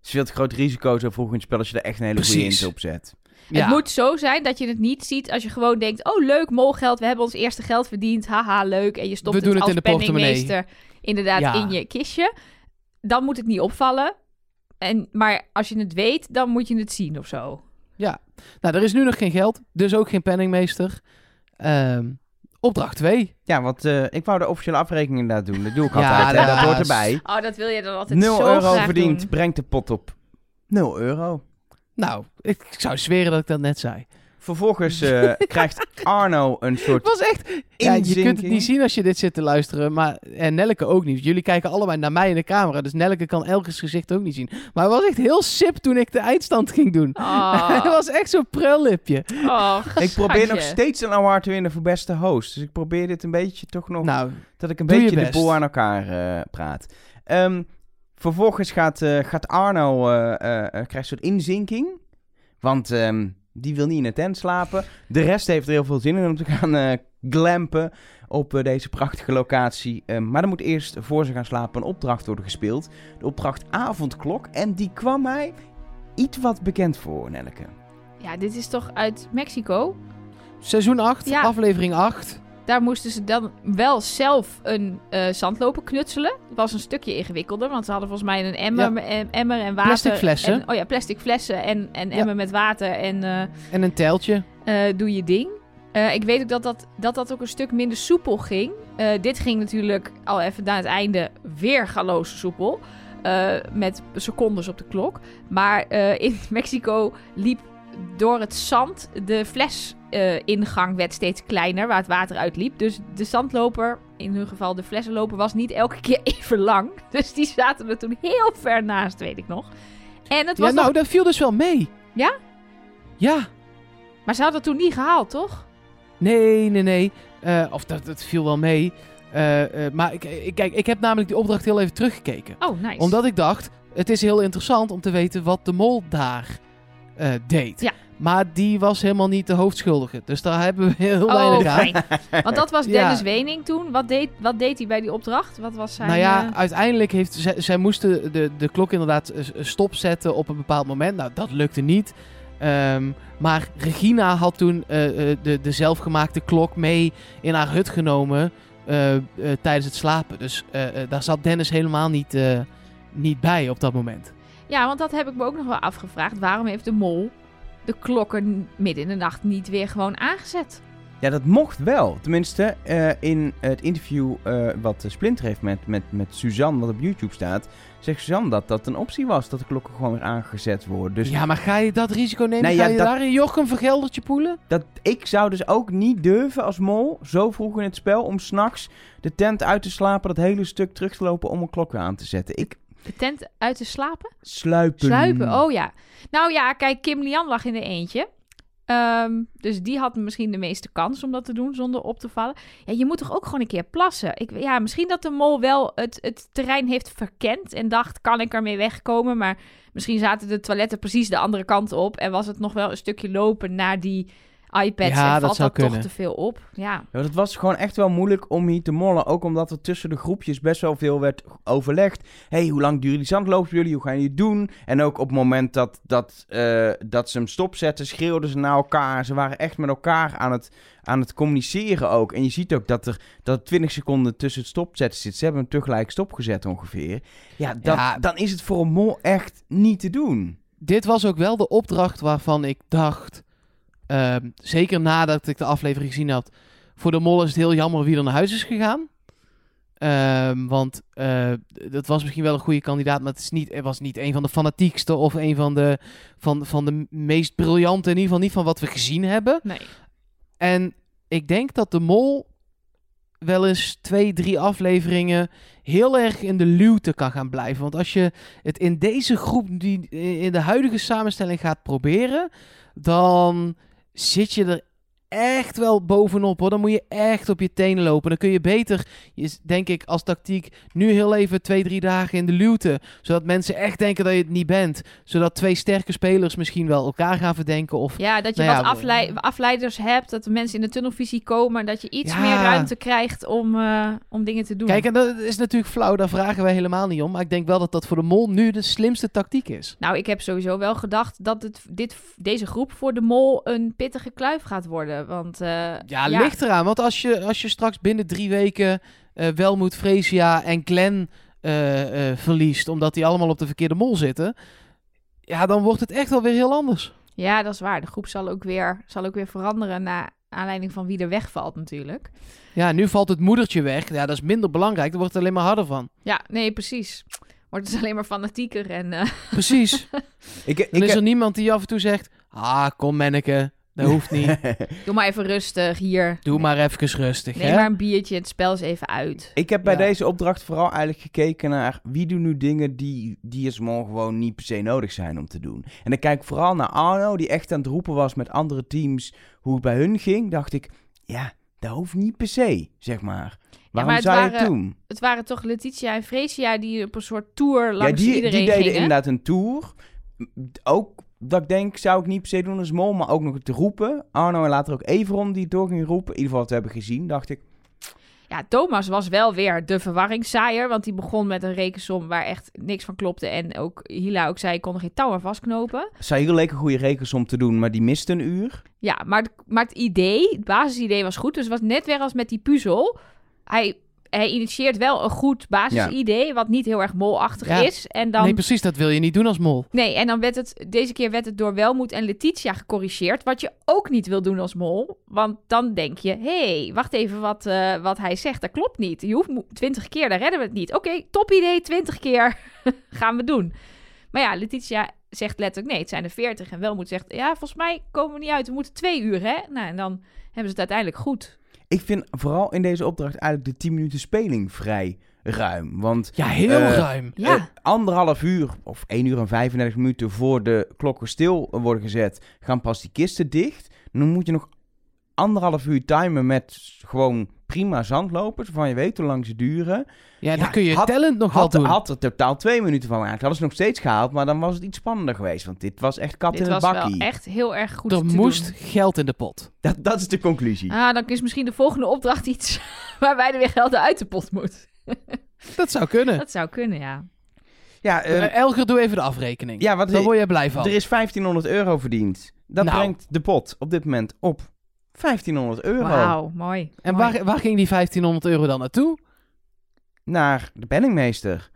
Het is veel te groot risico zo vroeg in het spel als je er echt een hele goede int op zet. Ja. Het moet zo zijn dat je het niet ziet als je gewoon denkt... oh, leuk, molgeld, we hebben ons eerste geld verdiend. Haha, leuk. En je stopt We doen het het als in de penningmeester inderdaad Ja. in je kistje. Dan moet het niet opvallen. En, maar als je het weet, dan moet je het zien of zo. Nou, er is nu nog geen geld, dus ook geen penningmeester. Ehm, opdracht 2. Ja, want eh, ik wou de officiële afrekening inderdaad doen. Dat doe ik Ja, altijd. dat Dat hoort erbij. Oh, dat wil je dan altijd 0 zo euro graag verdiend, doen. brengt de pot op 0 euro. Nou, ik, ik zou zweren dat ik dat net zei. Vervolgens eh, krijgt Arno een Het soort was echt... Ja, je kunt het niet zien als je dit zit te luisteren, maar en Nelleke ook niet. Jullie kijken allebei naar mij in de camera, dus Nelleke kan Elkes gezicht ook niet zien. Maar hij was echt heel sip toen ik de eindstand ging doen. Oh, Hij was echt zo'n prullipje. oh, Ik probeer nog steeds een award te winnen voor beste host. Dus ik probeer dit een beetje toch nog... Nou, dat ik een beetje de boel aan elkaar eh, praat. Ehm, vervolgens gaat, eh, gaat Arno... eh, eh, eh, krijgt een soort inzinking. Want ehm, die wil niet in een tent slapen. De rest heeft er heel veel zin in om te gaan eh glampen op eh, deze prachtige locatie. Ehm, maar er moet eerst voor ze gaan slapen een opdracht worden gespeeld. De opdracht Avondklok. En die kwam mij iets wat bekend voor, Nelleke. Ja, dit is toch uit Mexico? seizoen 8, Ja. aflevering 8. Daar moesten ze dan wel zelf een eh, zandloper knutselen. Het was een stukje ingewikkelder, want ze hadden volgens mij een emmer, en, emmer en water. Plastic flessen. En, oh ja, plastic flessen en, en Ja. emmer met water en eh, En een teltje. eh, doe je ding. Ik weet ook dat dat, dat dat ook een stuk minder soepel ging. Dit ging natuurlijk al even naar het einde weer galoos soepel. met secondes op de klok. Maar in Mexico liep door het zand de flesingang werd steeds kleiner, waar het water uitliep. Dus de zandloper, in hun geval de flessenloper, was niet elke keer even lang. Dus die zaten er toen heel ver naast, weet ik nog. En het was Ja, nog- nou, dat viel dus wel mee. Ja? Ja. Maar ze hadden het toen niet gehaald, toch? Nee, nee, nee. Eh, of dat, dat viel wel mee. Eh, maar ik, ik, kijk, ik heb namelijk die opdracht heel even teruggekeken. Oh, nice. Omdat ik dacht, het is heel interessant om te weten wat de mol daar deed. Ja. Maar die was helemaal niet de hoofdschuldige. Dus daar hebben we heel Oh, weinig aan. Want dat was Ja. Dennis Wening toen. Wat deed, wat deed hij bij die opdracht? Wat was zijn... nou ja, eh, uiteindelijk heeft zij, zij moesten de, de klok inderdaad eh, stopzetten op een bepaald moment. Nou, dat lukte niet. Ehm, maar Regina had toen eh, de, de zelfgemaakte klok mee in haar hut genomen tijdens het slapen. Dus daar zat Dennis helemaal niet, niet bij op dat moment. Ja, want dat heb ik me ook nog wel afgevraagd. Waarom heeft de mol de klokken midden in de nacht niet weer gewoon aangezet? Ja, dat mocht wel. Tenminste, eh, in het interview eh, wat Splinter heeft met, met, met Suzanne, wat op YouTube staat, zegt Suzanne dat dat een optie was, dat de klokken gewoon weer aangezet worden. Dus ja, maar ga je dat risico nemen? Nee, ga ja, je dat- daar een Jochem vergeldertje poelen? dat, ik zou dus ook niet durven als mol, zo vroeg in het spel, om s'nachts de tent uit te slapen, dat hele stuk terug te lopen om een klok weer aan te zetten. Ik De tent uit te slapen? sluipen. Sluipen, oh ja. Nou ja, kijk, Kim Lian lag in de eentje. Ehm, dus die had misschien de meeste kans om dat te doen zonder op te vallen. Ja, je moet toch ook gewoon een keer plassen? Ik, ja, misschien dat de mol wel het, het terrein heeft verkend en dacht, kan ik ermee wegkomen? Maar misschien zaten de toiletten precies de andere kant op en was het nog wel een stukje lopen naar die iPads Ja, en dat valt zou dat toch kunnen. te veel op? Ja. Ja, het was gewoon echt wel moeilijk om hier te mollen. Ook omdat er tussen de groepjes best wel veel werd overlegd. hey, hoe lang duren die zandlopen jullie? Hoe gaan jullie het doen? En ook op het moment dat, dat, eh, dat ze hem stopzetten, schreeuwden ze naar elkaar. Ze waren echt met elkaar aan het, aan het communiceren ook. En je ziet ook dat er dat 20 seconden tussen het stopzetten zit. Ze hebben hem tegelijk stopgezet ongeveer. Ja, dat, Ja. dan is het voor een mol echt niet te doen. Dit was ook wel de opdracht waarvan ik dacht... ehm, zeker nadat ik de aflevering gezien had... Voor de mol is het heel jammer wie er naar huis is gegaan. Ehm, want eh, dat was misschien wel een goede kandidaat... maar het, is niet, het was niet een van de fanatiekste... of een van de, van, van de meest briljante... in ieder geval niet van wat we gezien hebben. Nee. En ik denk dat de mol wel eens twee, drie afleveringen heel erg in de luwte kan gaan blijven. Want als je het in deze groep, die in de huidige samenstelling gaat proberen, dan zit je er echt wel bovenop hoor. Dan moet je echt op je tenen lopen. Dan kun je beter, denk ik, als tactiek nu heel even twee, drie dagen in de luwte. Zodat mensen echt denken dat je het niet bent. Zodat twee sterke spelers misschien wel elkaar gaan verdenken. Of Ja, dat je Nou ja, wat aflei- afleiders hebt, dat de mensen in de tunnelvisie komen, dat je iets Ja. meer ruimte krijgt om, eh, om dingen te doen. Kijk, en dat is natuurlijk flauw, daar vragen wij helemaal niet om. Maar ik denk wel dat dat voor de mol nu de slimste tactiek is. Nou, ik heb sowieso wel gedacht dat het, dit, deze groep voor de mol een pittige kluif gaat worden. Want eh, Ja, ligt eraan. Want als je, als je straks binnen drie weken eh Welmoed, Fresia en Glenn eh, eh, verliest... omdat die allemaal op de verkeerde mol zitten... ja, dan wordt het echt wel weer heel anders. Ja, dat is waar. De groep zal ook weer, zal ook weer veranderen naar aanleiding van wie er wegvalt natuurlijk. Ja, nu valt het moedertje weg. Ja, dat is minder belangrijk. Daar wordt het alleen maar harder van. Ja, nee, precies. Wordt het alleen maar fanatieker en... eh, Precies. Ik, Dan ik, is er niemand die af en toe zegt... Ah, kom manneke, dat hoeft niet. doe maar even rustig hier. Doe maar even rustig, Neem hè? maar een biertje, het spel is even uit. Ik heb bij Ja. deze opdracht vooral eigenlijk gekeken naar wie doen nu dingen die, die er morgen gewoon niet per se nodig zijn om te doen. En dan kijk ik vooral naar Arno, die echt aan het roepen was met andere teams hoe het bij hun ging. Dacht ik, ja, dat hoeft niet per se, zeg maar. Waarom maar het zou je het waren- doen? Het waren toch Letitia en Fresia die op een soort tour Ja, langs die, iedereen die deden gingen. inderdaad een tour. Ook dat ik denk, zou ik niet per se doen als mol, maar ook nog te roepen. Arno en later ook Everon die het door ging roepen. In ieder geval wat we hebben gezien, dacht ik. Ja, Thomas was wel weer de verwarringszaaier. Want die begon met een rekensom waar echt niks van klopte. En ook Hila ook zei, ik kon er geen touw aan vastknopen. Sahil leek een goede rekensom te doen, maar die miste een uur. Ja, maar, maar het idee, het basisidee was goed. Dus het was net weer als met die puzzel. Hij, hij initieert wel een goed basisidee, wat niet heel erg molachtig Ja. is. En dan, Nee, precies. Dat wil je niet doen als mol. nee, en dan werd het, deze keer werd het door Welmoed en Letitia gecorrigeerd. Wat je ook niet wil doen als mol. Want dan denk je, hé, hey, wacht even wat, eh, wat hij zegt. Dat klopt niet. Je hoeft twintig keer, daar redden we het niet. Oké, top idee, twintig keer gaan we doen. Maar ja, Letitia zegt letterlijk, nee, het zijn er veertig. En Welmoed zegt, ja, volgens mij komen we niet uit. We moeten twee uur, hè? Nou, en dan hebben ze het uiteindelijk goed. Ik vind vooral in deze opdracht eigenlijk de 10 minuten speling vrij ruim. Want Ja, heel Eh, ruim. Ja. eh, anderhalf uur of 1 uur en 35 minuten voor de klokken stil worden gezet, gaan pas die kisten dicht. Dan moet je nog anderhalf uur timen met gewoon prima zandlopers, waarvan je weet hoe lang ze duren. Ja, dan Ja, kun je had- talent nog wel Had, doen. had er totaal twee minuten van gemaakt. Hadden ze nog steeds gehaald, maar dan was het iets spannender geweest. Want dit was echt kat Dit in het was bakkie. wel echt heel erg goed er te moest doen. geld in de pot. Dat, dat is de conclusie. Ah, dan is misschien de volgende opdracht iets waarbij er weer geld uit de pot moet. Dat zou kunnen. Dat zou kunnen, ja. Ja, eh, Eh, Elger, doe even de afrekening. ja wat Daar word je blij van. er is 1500 euro verdiend. Dat Nou. brengt de pot op dit moment op 1500 euro. Wauw, mooi. En mooi. waar, waar ging die 1500 euro dan naartoe? naar de penningmeester.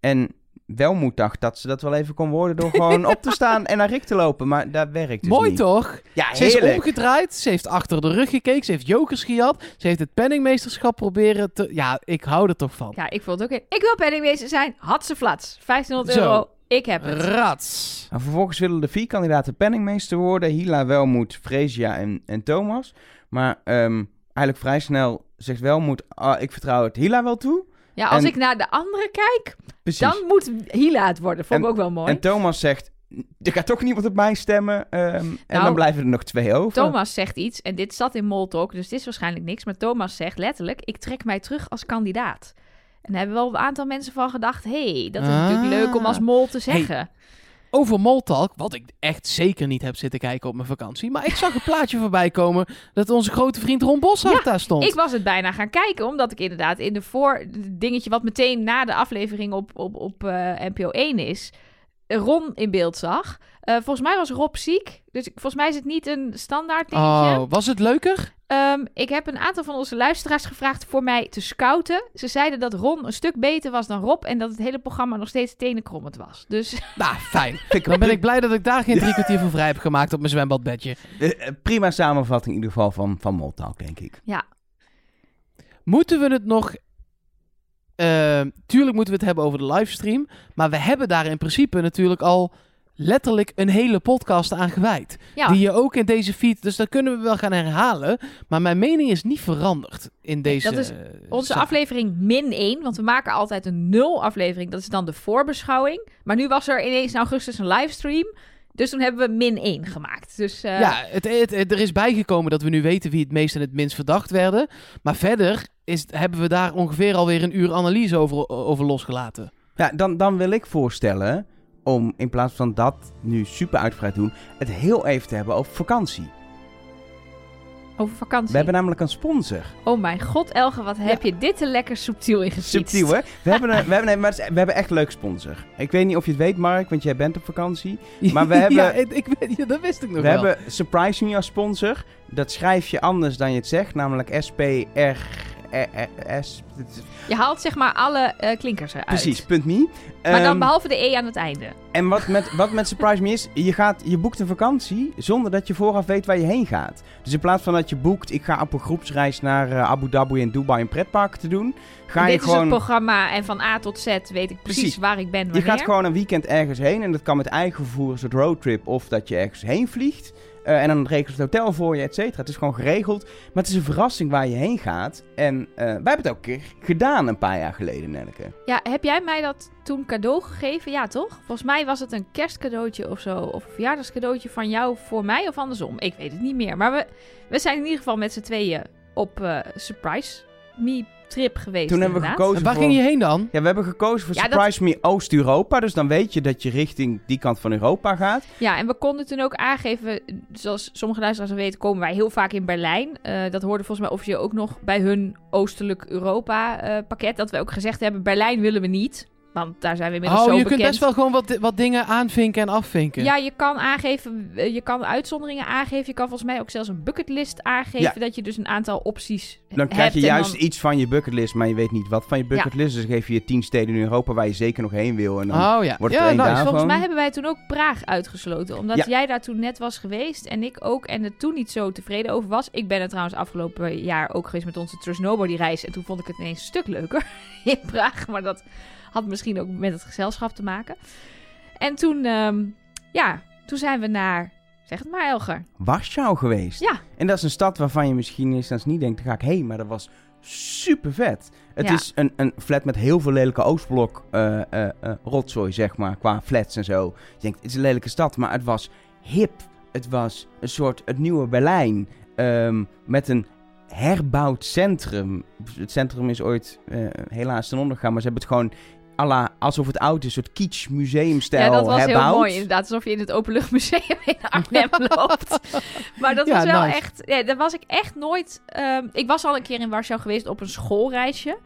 En Welmoed dacht dat ze dat wel even kon worden door gewoon op te staan en naar Rick te lopen. Maar dat werkt dus Mooi niet. toch? Ja, Ze is omgedraaid, ze heeft achter de rug gekeken, ze heeft jokers gehad, ze heeft het penningmeesterschap proberen te... Ja, ik hou er toch van. Ja, ik vond het ook... Ik wil penningmeester zijn. Had ze flats. 1500 Zo. euro. Ik heb het. Rats. En vervolgens willen de vier kandidaten penningmeester worden. Hila, Welmoed, Fresia en, en Thomas. Maar ehm, eigenlijk vrij snel zegt Welmoed, ah, ik vertrouw het Hila wel toe. Ja, als En- ik naar de andere kijk, Precies. dan moet Hila het worden. Vond ik ook wel mooi. En Thomas zegt, er gaat toch niemand op mij stemmen. ehm, en Nou, dan blijven er nog twee over. Thomas zegt iets, en dit zat in Moltalk, dus dit is waarschijnlijk niks. Maar Thomas zegt letterlijk, ik trek mij terug als kandidaat. En daar hebben wel een aantal mensen van gedacht, hey, dat is Ah. natuurlijk leuk om als mol te zeggen. Over Moltalk, wat ik echt zeker niet heb zitten kijken op mijn vakantie. Maar ik zag een plaatje voorbij komen dat onze grote vriend Ron Boshart daar stond. Ik was het bijna gaan kijken, omdat ik inderdaad in de voor... dingetje wat meteen na de aflevering op, op, op eh, NPO 1 is... Ron in beeld zag. Eh, volgens mij was Rob ziek. Dus volgens mij is het niet een standaard dingetje. Oh, was het leuker? Ehm, ik heb een aantal van onze luisteraars gevraagd voor mij te scouten. Ze zeiden dat Ron een stuk beter was dan Rob... en dat het hele programma nog steeds tenenkrommend was. Dus Nou, fijn. Dan ben ik blij dat ik daar geen drie kwartier voor vrij heb gemaakt op mijn zwembadbedje. Eh, eh, prima samenvatting in ieder geval van, van Moltalk, denk ik. Moeten we het nog... eh, tuurlijk moeten we het hebben over de livestream. Maar we hebben daar in principe natuurlijk al letterlijk een hele podcast aan gewijd. Ja, Die je ook in deze feed, dus dat kunnen we wel gaan herhalen. Maar mijn mening is niet veranderd in deze. dat is eh, onze zaak. aflevering min 1, want we maken altijd een nul aflevering. Dat is dan de voorbeschouwing. Maar nu was er ineens in augustus een livestream. Dus toen hebben we min 1 gemaakt. Dus eh, Ja, het, het, het- er is bijgekomen dat we nu weten wie het meest en het minst verdacht werden. Maar verder is, hebben we daar ongeveer alweer een uur analyse over, over losgelaten. Ja, dan, dan wil ik voorstellen om in plaats van dat nu super uitgebreid doen, het heel even te hebben over vakantie. over vakantie. We hebben namelijk een sponsor. Oh mijn god, Elge, wat heb je dit te lekker subtiel ingefietst. Subtiel, hè? We hebben, een, we, hebben, nee, maar we hebben echt een leuke sponsor. Ik weet niet of je het weet, Mark, want jij bent op vakantie. Maar we hebben- ja, ik, weet- ja, dat wist ik nog We wel. hebben Surprise Me als sponsor. Dat schrijf je anders dan je het zegt, namelijk S-P-R-S. Je haalt zeg maar alle eh, klinkers eruit. Precies, punt me. Maar dan Ehm, behalve de E aan het einde. En wat met, wat met Surprise Me is, je, gaat, je boekt een vakantie zonder dat je vooraf weet waar je heen gaat. Dus in plaats van dat je boekt, ik ga op een groepsreis naar eh, Abu Dhabi en Dubai een pretpark te doen, ga En je dit is het gewoon... programma en van A tot Z weet ik precies, Precies. waar ik ben Je gaat gewoon een weekend ergens heen en dat kan met eigen vervoer, een soort roadtrip, of dat je ergens heen vliegt. Eh, en dan regelt het hotel voor je, et cetera. Het is gewoon geregeld. Maar het is een verrassing waar je heen gaat. En eh, wij hebben het ook een keer gedaan een paar jaar geleden, Nelleke. Ja, heb jij mij dat toen cadeau gegeven? Ja, toch? Volgens mij was het een kerstcadeautje of zo. Of een verjaardagscadeautje van jou voor mij of andersom. Ik weet het niet meer. Maar we, we zijn in ieder geval met z'n tweeën op eh, Surprise Me trip geweest. Toen hebben we inderdaad. gekozen En waar voor... ging je heen dan? Ja, we hebben gekozen voor Ja, dat- Surprise Me Oost-Europa. Dus dan weet je dat je richting die kant van Europa gaat. Ja, en we konden toen ook aangeven, zoals sommige luisteraars al weten, komen wij heel vaak in Berlijn. Eh, dat hoorde volgens mij officieel ook nog bij hun Oostelijk Europa eh, pakket. Dat we ook gezegd hebben, Berlijn willen we niet. Want daar zijn we inmiddels Oh, zo je bekend. kunt best wel gewoon wat, wat dingen aanvinken en afvinken. Ja, je kan aangeven, eh, je kan uitzonderingen aangeven. Je kan volgens mij ook zelfs een bucketlist aangeven. Ja. Dat je dus een aantal opties Dan krijg hebt. je juist dan- iets van je bucketlist, maar je weet niet wat van je bucketlist. Dus dan geef je je tien steden in Europa waar je zeker nog heen wil. En dan... Oh ja. Wordt er ja, nice. daar? Volgens mij hebben wij toen ook Praag uitgesloten. Omdat Ja. jij daar toen net was geweest en ik ook. En er toen niet zo tevreden over was. Ik ben er trouwens afgelopen jaar ook geweest met onze Trust Nobody reis. En toen vond ik het ineens een stuk leuker in Praag. Maar dat had misschien ook met het gezelschap te maken. En toen, ehm, ja, toen zijn we naar... Zeg het maar, Elger. Warschau geweest. Ja. En dat is een stad waarvan je misschien eens niet denkt, daar ga ik heen. Maar dat was super vet. Het Ja. is een, een flat met heel veel lelijke Oostblok eh, eh, eh, rotzooi, zeg maar, qua flats en zo. Je denkt, het is een lelijke stad, maar het was hip. Het was een soort het nieuwe Berlijn. ehm, met een herbouwd centrum. Het centrum is ooit helaas ten onder gegaan, maar ze hebben het gewoon... alsof het oud is, een soort kitsch museumstijl Ja, dat was herbouwd. heel mooi inderdaad. Alsof je in het Openluchtmuseum in Arnhem loopt. Maar dat Ja, was wel nice. echt... Ja, daar was ik echt nooit... ehm, ik was al een keer in Warschau geweest op een schoolreisje.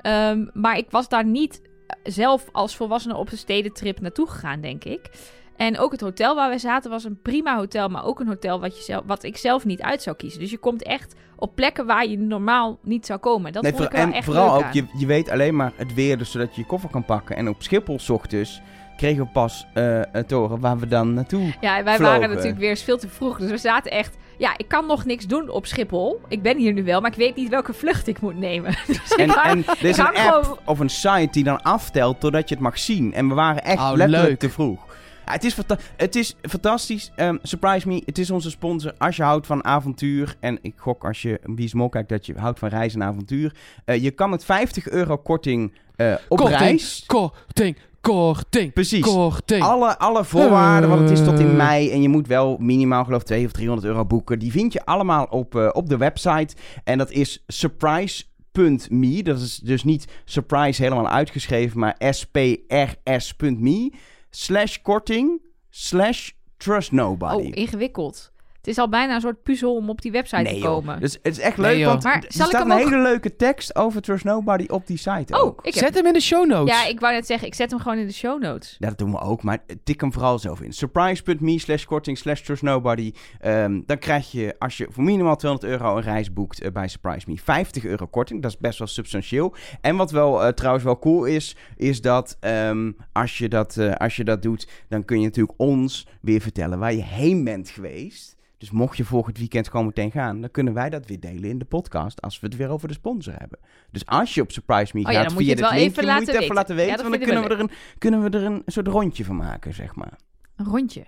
Ehm, maar ik was daar niet zelf als volwassene op een stedentrip naartoe gegaan, denk ik. En ook het hotel waar we zaten was een prima hotel, maar ook een hotel wat, je zelf, wat ik zelf niet uit zou kiezen. Dus je komt echt op plekken waar je normaal niet zou komen. Dat Nee, vond ik wel en echt vooral leuk ook, aan. je, je weet alleen maar het weer, dus zodat je je koffer kan pakken. En op Schiphol ochtends kregen we pas eh een toren waar we dan naartoe. Ja, en wij vlogen. waren natuurlijk weer eens veel te vroeg. Dus we zaten echt... Ja, ik kan nog niks doen op Schiphol. Ik ben hier nu wel, maar ik weet niet welke vlucht ik moet nemen. Dus En, en er is een app gewoon- of een site die dan aftelt totdat je het mag zien. En we waren echt Oh, letterlijk leuk. te vroeg. Ja, het, is het is fantastisch. Ehm, surprise me, het is onze sponsor. Als je houdt van avontuur, en ik gok als je Wie Small kijkt dat je houdt van reizen en avontuur. eh, je kan met 50 euro korting eh, op Korting, reis. Korting, korting, Precies. korting. Alle, alle voorwaarden, want het is tot in Eh. mei en je moet wel minimaal geloof ik 200 of 300 euro boeken. Die vind je allemaal op, op de website. En dat is surprise.me. Dat is dus niet surprise helemaal uitgeschreven, maar sprs.me. Slash korting, slash trust nobody. Oh, ingewikkeld. Het is al bijna een soort puzzel om op die website nee, te komen. Dus het is echt leuk, want Maar er staat hem een ook- hele leuke tekst over Trust Nobody op die site Oh, ook. ik heb... Zet hem in de show notes. Ja, ik wou net zeggen, ik zet hem gewoon in de show notes. Ja, dat doen we ook, maar tik hem vooral zelf in. Surprise.me slash korting slash trust nobody. Ehm, dan krijg je, als je voor minimaal 200 euro een reis boekt eh, bij Surprise Me, 50 euro korting. Dat is best wel substantieel. En wat wel eh, trouwens wel cool is, is dat ehm, als, je dat, eh, als je dat doet, dan kun je natuurlijk ons weer vertellen waar je heen bent geweest. Dus mocht je volgend weekend gewoon meteen gaan, dan kunnen wij dat weer delen in de podcast als we het weer over de sponsor hebben. Dus als je op Surprise Me Oh ja, gaat dan moet via je het dit linkje, even moet je het laten even laten weten. Ja, want dan kunnen we, er een, kunnen we er een soort rondje van maken, zeg maar. Een rondje.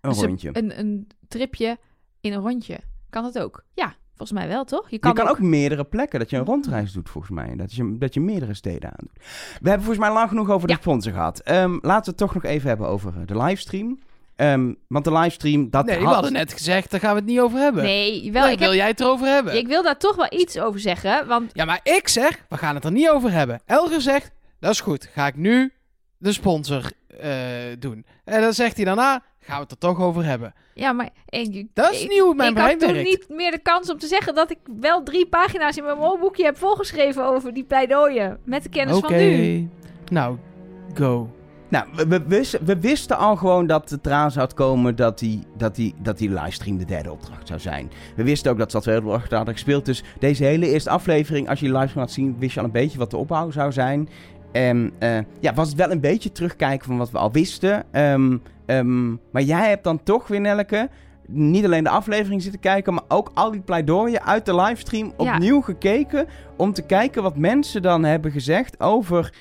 Een Dus rondje. Een, een tripje in een rondje. Kan dat ook? Ja, volgens mij wel, toch? je kan ook... meerdere plekken, dat je een rondreis doet volgens mij. Dat je, dat je meerdere steden aandoet. We hebben volgens mij lang genoeg over de Ja. sponsor gehad. Ehm, laten we het toch nog even hebben over eh, de livestream. Ehm, want de livestream, dat nee, we had... hadden net gezegd, daar gaan we het niet over hebben. Nee, wel, ik, wil heb, jij het erover hebben? ik wil daar toch wel iets over zeggen. Want Ja, maar ik zeg, we gaan het er niet over hebben. Elger zegt, dat is goed. Ga ik nu de sponsor eh, doen. En dan zegt hij daarna, gaan we het er toch over hebben. ja, maar ik, Dat is ik- hoe mijn ik brein had werkt. niet meer de kans om te zeggen dat ik wel drie pagina's in mijn molboekje heb volgeschreven over die pleidooien. Met de kennis Oké. van nu. Nou, go. Nou, we, we, wisten, we wisten al gewoon dat het eraan zou komen dat die, dat, die, dat die livestream de derde opdracht zou zijn. We wisten ook dat ze dat opdracht hadden gespeeld. Dus deze hele eerste aflevering, als je die livestream had zien, wist je al een beetje wat de opbouw zou zijn. En eh, ja, was het wel een beetje terugkijken van wat we al wisten. Ehm, ehm, maar jij hebt dan toch weer, Nelleke, niet alleen de aflevering zitten kijken, maar ook al die pleidooien uit de livestream Ja. opnieuw gekeken. Om te kijken wat mensen dan hebben gezegd over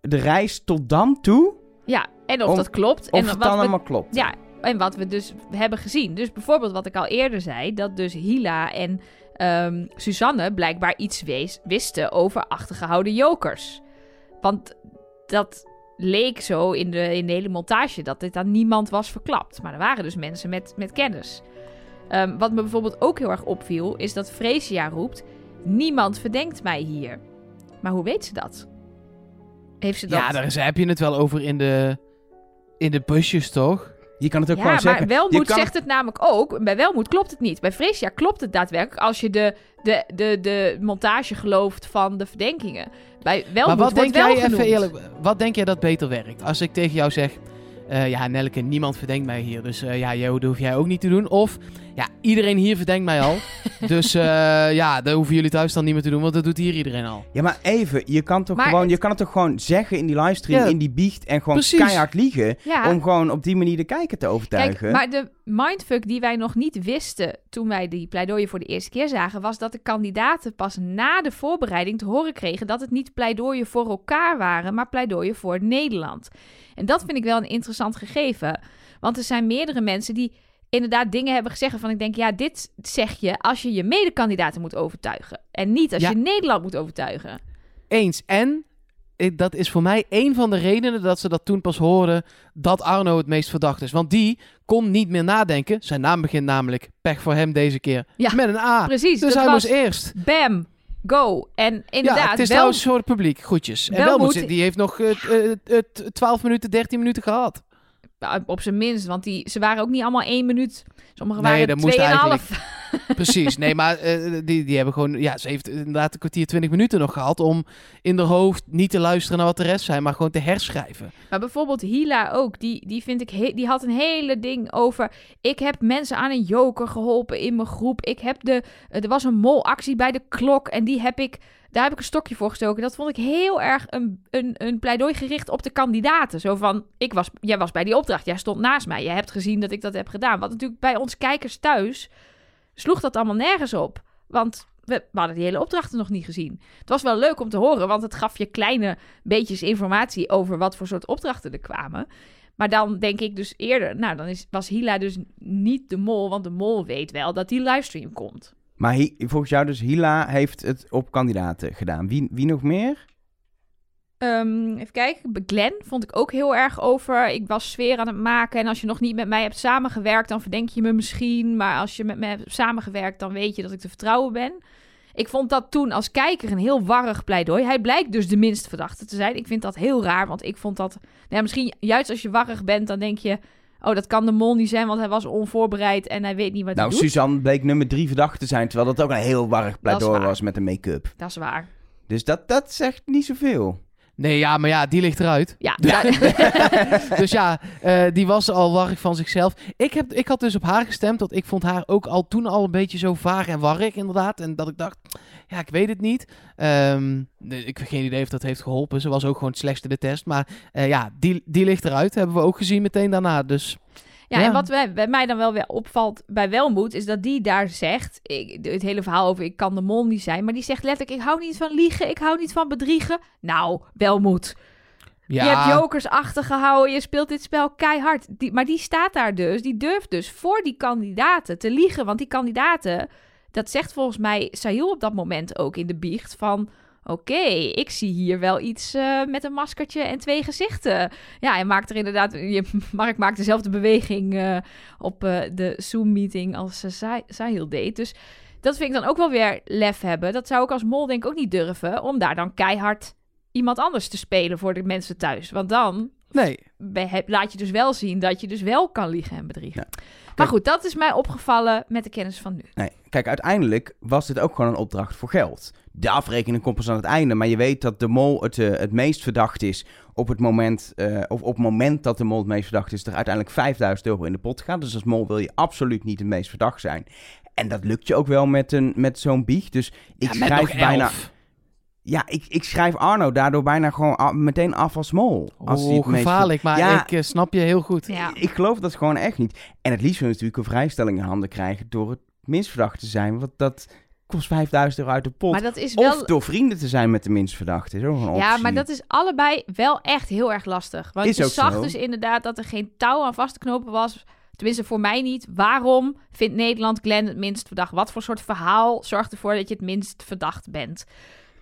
de reis tot dan toe. Ja, en of dat klopt. Of en het wat dan we- allemaal klopt. Ja, en wat we dus hebben gezien. Dus bijvoorbeeld wat ik al eerder zei, dat dus Hila en ehm, Suzanne blijkbaar iets wees- wisten over achtergehouden jokers. Want dat leek zo in de, in de hele montage dat dit aan niemand was verklapt. Maar er waren dus mensen met, met kennis. Ehm, wat me bijvoorbeeld ook heel erg opviel, is dat Freesia roept... Niemand verdenkt mij hier. Maar hoe weet ze dat? Heeft ze dat... Ja, daar is, heb je het wel over in de, in de busjes, toch? Je kan het ook Ja, gewoon maar zeggen. Welmoed kan zegt het namelijk ook. Bij Welmoed klopt het niet. Bij Freesia klopt het daadwerkelijk als je de, de, de, de montage gelooft van de verdenkingen. Bij Welmoed maar wat denk wel jij, even eerlijk, wat denk jij dat beter werkt? Als ik tegen jou zeg, eh, ja Nelke, niemand verdenkt mij hier, dus eh, ja, Jo, dat hoef jij ook niet te doen. Of, ja, iedereen hier verdenkt mij al, dus eh, ja, dat hoeven jullie thuis dan niet meer te doen, want dat doet hier iedereen al. Ja, maar even, je kan, toch Maar gewoon, het- je kan het toch gewoon zeggen in die livestream, Ja. in die biecht en gewoon Precies. keihard liegen. Ja, Om gewoon op die manier de kijker te overtuigen. kijk, maar de mindfuck die wij nog niet wisten toen wij die pleidooien voor de eerste keer zagen, was dat de kandidaten pas na de voorbereiding te horen kregen dat het niet pleidooien voor elkaar waren, maar pleidooien voor Nederland. En dat vind ik wel een interessant gegeven, want er zijn meerdere mensen die inderdaad dingen hebben gezegd van ik denk, ja, dit zeg je als je je medekandidaten moet overtuigen en niet als Ja. je Nederland moet overtuigen. Eens. En dat is voor mij een van de redenen dat ze dat toen pas hoorden dat Arno het meest verdacht is. Want die kon niet meer nadenken. Zijn naam begint namelijk, pech voor hem deze keer, Ja, met een A. Precies, Dus hij was moest eerst. bam, go. En inderdaad, ja, het is wel, voor het publiek. Groetjes. En Welmoed- die heeft nog eh, eh, eh, 12 minuten, 13 minuten gehad. Ja, op zijn minst, want die, ze waren ook niet allemaal één minuut. Sommigen Nee, waren tweeënhalf. Precies. Nee, maar eh, die, die hebben gewoon... Ja, ze heeft inderdaad een kwartier, 20 minuten nog gehad om in haar hoofd niet te luisteren naar wat de rest zei, maar gewoon te herschrijven. Maar bijvoorbeeld Hila ook, die, die vind ik, he- die had een hele ding over. Ik heb mensen aan een joker geholpen in mijn groep. Ik heb de, er was een molactie bij de klok en die heb ik, daar heb ik een stokje voor gestoken. Dat vond ik heel erg een, een, een pleidooi gericht op de kandidaten. Zo van, ik was, jij was bij die opdracht, jij stond naast mij, jij hebt gezien dat ik dat heb gedaan. Wat natuurlijk bij ons kijkers thuis sloeg dat allemaal nergens op. Want we, we hadden die hele opdrachten nog niet gezien. Het was wel leuk om te horen, want het gaf je kleine beetjes informatie over wat voor soort opdrachten er kwamen. Maar dan denk ik dus eerder, nou dan is, was Hila dus niet de mol, want de mol weet wel dat die livestream komt. Maar volgens jou dus, Hila heeft het op kandidaten gedaan. Wie, wie nog meer? Ehm, even kijken, Glenn vond ik ook heel erg over. Ik was sfeer aan het maken en als je nog niet met mij hebt samengewerkt, dan verdenk je me misschien. Maar als je met me hebt samengewerkt, dan weet je dat ik te vertrouwen ben. Ik vond dat toen als kijker een heel warrig pleidooi. Hij blijkt dus de minst verdachte te zijn. Ik vind dat heel raar, want ik vond dat... Nou, misschien juist als je warrig bent, dan denk je... Oh, dat kan de mol niet zijn, want hij was onvoorbereid en hij weet niet wat Nou, hij doet. Suzanne bleek nummer drie verdacht te zijn, terwijl dat ook een heel warrig pleidooi was met de make-up. Dat is waar. Dus dat, dat zegt niet zoveel. Nee, ja, maar ja, die ligt eruit. Ja, dus ja, eh, die was al warrig van zichzelf. Ik, heb, ik had dus op haar gestemd, want ik vond haar ook al toen al een beetje zo vaag en warrig inderdaad. En dat ik dacht, ja, ik weet het niet. Ehm, ik heb geen idee of dat heeft geholpen. Ze was ook gewoon het slechtste de test. Maar eh, ja, die, die ligt eruit. Hebben we ook gezien meteen daarna. Dus Ja, Ja. en wat bij, bij mij dan wel weer opvalt bij Welmoed, is dat die daar zegt, ik, het hele verhaal over ik kan de mol niet zijn, maar die zegt letterlijk, ik hou niet van liegen, ik hou niet van bedriegen. Nou, Welmoed. Ja, Je hebt jokers achtergehouden, je speelt dit spel keihard. Die, maar die staat daar dus, die durft dus voor die kandidaten te liegen. Want die kandidaten, dat zegt volgens mij Sahil op dat moment ook in de biecht van... Oké, ik zie hier wel iets eh, met een maskertje en twee gezichten. Ja, hij maakt er inderdaad... Je, Mark maakt dezelfde beweging eh, op eh, de Zoom-meeting als Sa- Sahil deed. Dus dat vind ik dan ook wel weer lef hebben. Dat zou ik als mol denk ik ook niet durven... om daar dan keihard iemand anders te spelen voor de mensen thuis. Want dan nee. laat je dus wel zien dat je dus wel kan liegen en bedriegen. Ja. Maar goed, dat is mij opgevallen met de kennis van nu. Nee, kijk, uiteindelijk was dit ook gewoon een opdracht voor geld. De afrekening komt pas aan het einde, maar je weet dat de mol het, eh, het meest verdacht is op het moment, eh, of op het moment dat de mol het meest verdacht is, er uiteindelijk 5000 euro in de pot gaat. Dus als mol wil je absoluut niet het meest verdacht zijn. En dat lukt je ook wel met, een, met zo'n bieg. Dus ik Ja, schrijf bijna. elf. Ja, ik, ik schrijf Arno daardoor bijna gewoon meteen af als mol. Als Oh, meest gevaarlijk, maar Ja. ik eh, snap je heel goed. Ja. Ik geloof dat gewoon echt niet. En het liefst wil je natuurlijk een vrijstelling in handen krijgen door het minst verdacht te zijn. Want dat kost 5000 euro uit de pot. Maar dat is wel... Of door vrienden te zijn met de minst verdachte. Is ook een optie. Ja, maar dat is allebei wel echt heel erg lastig. Want Is je ook zag zo. dus inderdaad dat er geen touw aan vast te knopen was. Tenminste, voor mij niet. Waarom vindt Nederland Glenn het minst verdacht? Wat voor soort verhaal zorgt ervoor dat je het minst verdacht bent?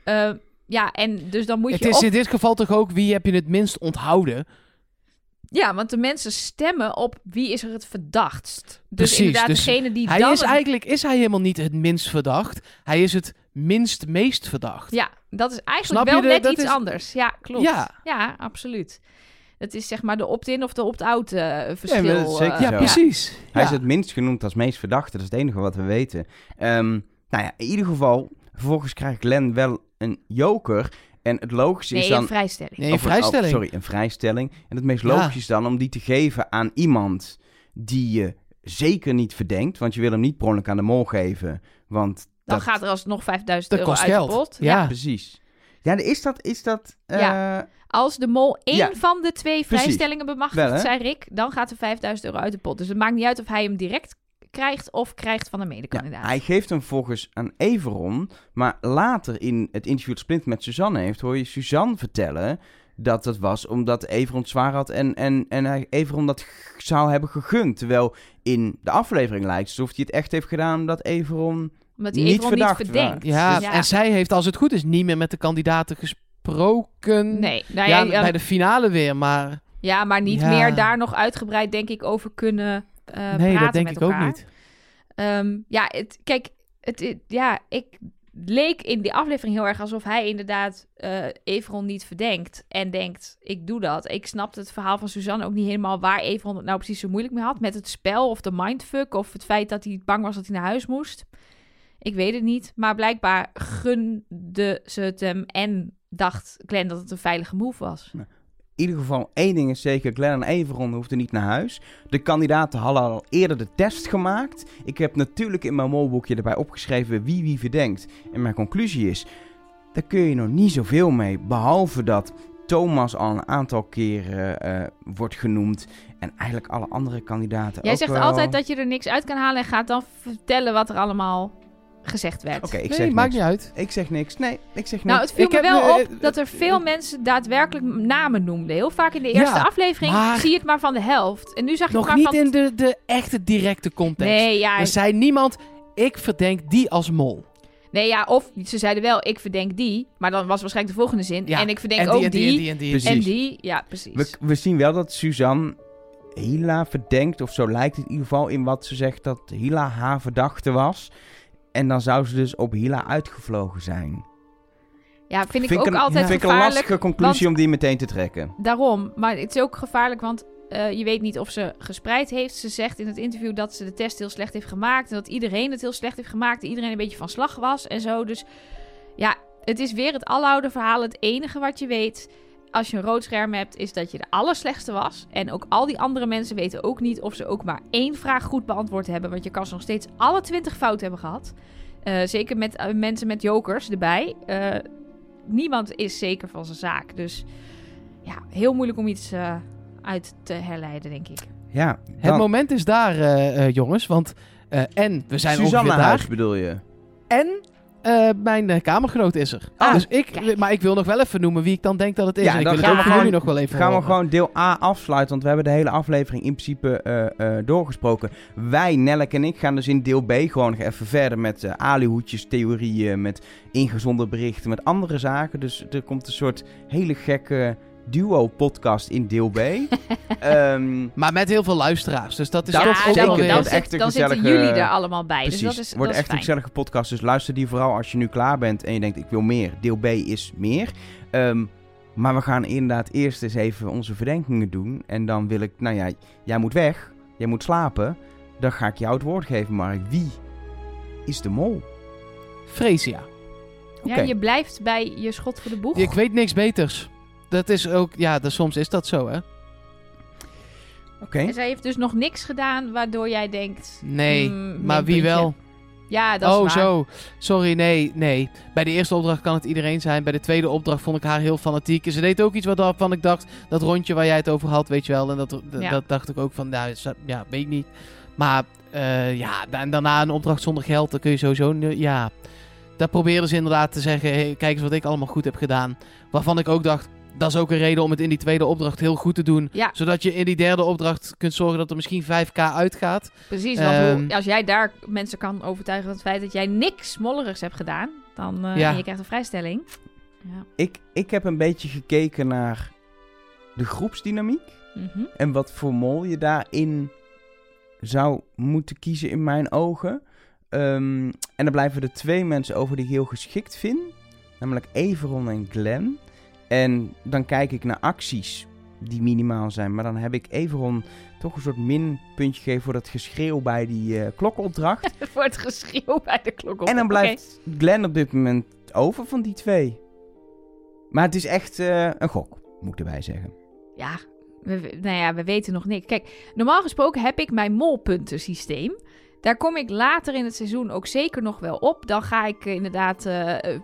Eh, ja, en dus dan moet Het je... is of- in dit geval toch ook wie heb je het minst onthouden. Ja, want de mensen stemmen op wie is er het verdachtst. Dus Precies, inderdaad, dus degene die Hij dan... is eigenlijk is hij helemaal niet het minst verdacht. Hij is het minst meest verdacht. Ja, dat is eigenlijk wel de- net iets is- anders. Ja, klopt. Ja. Ja, absoluut. Het is zeg maar de opt-in of de opt-out eh, maar verschil. dat is zeker eh, Ja, zo. precies. Hij is het minst genoemd als meest verdachte. Dat is het enige wat we weten. Ehm, nou ja, in ieder geval. Vervolgens krijgt Glenn wel een joker. En het logische is Nee, dan... een vrijstelling. Nee, een Of een- vrijstelling. oh, sorry, een vrijstelling. En het meest Ja. logisch is dan om die te geven aan iemand die je zeker niet verdenkt. Want je wil hem niet per aan de mol geven. Want Dan dat... gaat er alsnog 5000 Dat euro kost uit geld. de pot. Ja. Precies. Ja, is dat... Is dat eh, Ja. Als de mol één Ja. van de twee Precies. vrijstellingen bemachtigt, Wel, zei Rick, dan gaat er 5000 euro uit de pot. Dus het maakt niet uit of hij hem direct krijgt of krijgt van Ja, medekandidaat. hij geeft hem volgens aan Everon. Maar later in het interview dat Splint met Suzanne heeft, hoor je Suzanne vertellen dat het was omdat Everon het zwaar had en, en, en hij Everon dat zou hebben gegund. Terwijl in de aflevering lijkt het alsof hij het echt heeft gedaan omdat Everon... Omdat hij niet Everon niet verdacht verdenkt. Ja, Dus en zij heeft als het goed is niet meer met de kandidaten gesproken. Nee, nou ja, ja, ja, bij de finale weer, maar ja, maar niet Ja. meer daar nog uitgebreid, denk ik, over kunnen eh nee, dat denk ik elkaar. ook niet. Ehm, ja, het, kijk, het, het- ja, ik leek in die aflevering heel erg alsof hij inderdaad Everon niet verdenkt en denkt, ik doe dat. Ik snapte het verhaal van Suzanne ook niet helemaal waar Everon het nou precies zo moeilijk mee had. Met het spel of de mindfuck of het feit dat hij bang was dat hij naar huis moest. Ik weet het niet, maar blijkbaar gunde ze het hem en dacht Glenn dat het een veilige move was. In ieder geval, één ding is zeker, Glenn en Everon hoefden niet naar huis. De kandidaten hadden al eerder de test gemaakt. Ik heb natuurlijk in mijn molboekje erbij opgeschreven wie wie verdenkt. En mijn conclusie is, daar kun je nog niet zoveel mee. Behalve dat Thomas al een aantal keren eh, wordt genoemd. En eigenlijk alle andere kandidaten Jij ook zegt wel. altijd dat je er niks uit kan halen en gaat dan vertellen wat er allemaal gezegd werd. Oké, ik nee, zeg maakt niks. niet uit. Ik zeg niks. Nee, ik zeg niks. Nou, het viel Ik me heb, wel eh, op eh, dat er veel mensen daadwerkelijk namen noemden. Heel vaak in de eerste Ja, aflevering maar- zie je het maar van de helft. En nu zag je Nog maar niet van... in de, de echte directe context. Nee, ja, Er zei niemand, ik verdenk die als mol. nee, ja, of ze zeiden wel, ik verdenk die. Maar dan was waarschijnlijk de volgende zin. Ja, En ik verdenk en ook die, die. en die, en die, en die. Precies. En die, ja, precies. We, we zien wel dat Suzanne Hila verdenkt, of zo lijkt het in ieder geval in wat ze zegt dat Hila haar verdachte was. En dan zou ze dus op Hila uitgevlogen zijn. Ja, vind ik vind ook een, altijd vind ik een gevaarlijk. lastige conclusie want- om die meteen te trekken. Daarom. Maar het is ook gevaarlijk, want eh, je weet niet of ze gespreid heeft. Ze zegt in het interview dat ze de test heel slecht heeft gemaakt. En dat iedereen het heel slecht heeft gemaakt. En iedereen een beetje van slag was en zo. Dus ja, het is weer het aloude verhaal. Het enige wat je weet als je een rood scherm hebt, is dat je de allerslechtste was. En ook al die andere mensen weten ook niet of ze ook maar één vraag goed beantwoord hebben. Want je kan ze nog steeds alle twintig fout hebben gehad. Eh, zeker met eh, mensen met jokers erbij. Eh, niemand is zeker van zijn zaak. Dus ja, heel moeilijk om iets eh, uit te herleiden, denk ik. Ja, Het dan- moment is daar, jongens. Want, eh, en we zijn Suzanne ongeveer Huis daar. bedoel je? En Eh, mijn eh, kamergenoot is er. Ah, dus ik, kijk. maar ik wil nog wel even noemen wie ik dan denk dat het is. Ja, en ik dan wil het gaan ook we gewoon- nog wel even Gaan we gewoon deel A afsluiten, want we hebben de hele aflevering in principe eh, eh, doorgesproken. Wij, Nellek en ik, gaan dus in deel B gewoon nog even verder met eh alihoedjes, theorieën, met ingezonde berichten, met andere zaken. Dus er komt een soort hele gekke duo-podcast in deel B. Ehm, Maar met heel veel luisteraars. Dus dat is Dat toch ook wel weer... dan, zit- echt een dan zitten jullie er allemaal bij. Precies, Dus dat is, wordt dat echt is een fijn. gezellige podcast. Dus luister die vooral als je nu klaar bent en je denkt ik wil meer. Deel B is meer. Ehm, maar we gaan inderdaad eerst eens even onze verdenkingen doen. En dan wil ik, nou ja, jij moet weg. Jij moet slapen. Dan ga ik jou het woord geven, Mark. Wie is de mol? Freesia. Ja, Oké. je blijft bij je schot voor de boeg. Ik weet niks beters. Dat is ook... Ja, dat, soms is dat zo, hè? Oké. En zij heeft dus nog niks gedaan waardoor jij denkt... Nee, mm, maar wie wel? Ja, dat is oh, waar. zo. Sorry, nee, nee. Bij de eerste opdracht kan het iedereen zijn. Bij de tweede opdracht vond ik haar heel fanatiek. En ze deed ook iets waarvan ik dacht... Dat rondje waar jij het over had, weet je wel. En dat, Ja. dat dacht ik ook van... Nou, ja, weet ik niet. Maar eh, ja, en daarna een opdracht zonder geld. Dan kun je sowieso... Ja, daar probeerden ze inderdaad te zeggen... Hey, kijk eens wat ik allemaal goed heb gedaan. Waarvan ik ook dacht... Dat is ook een reden om het in die tweede opdracht heel goed te doen. Ja, Zodat je in die derde opdracht kunt zorgen dat er misschien 5k uitgaat. precies. Want Ehm. hoe- als jij daar mensen kan overtuigen van het feit dat jij niks mollerigs hebt gedaan... Dan, eh, Ja. en je krijgt een vrijstelling. Ja. Ik, ik heb een beetje gekeken naar de groepsdynamiek. Mhm. En wat voor mol je daarin zou moeten kiezen in mijn ogen. Ehm, en er blijven er twee mensen over die ik heel geschikt vind. Namelijk Everon en Glenn. En dan kijk ik naar acties die minimaal zijn. Maar dan heb ik Everon toch een soort minpuntje gegeven voor dat geschreeuw bij die eh, klokopdracht. Voor het geschreeuw bij de klok op. en dan blijft Glenn op dit moment over van die twee. Maar het is echt eh, een gok, moet ik erbij zeggen. Ja, we, nou ja, we weten nog niks. Kijk, normaal gesproken heb ik mijn molpuntensysteem. Daar kom ik later in het seizoen ook zeker nog wel op. Dan ga ik eh, inderdaad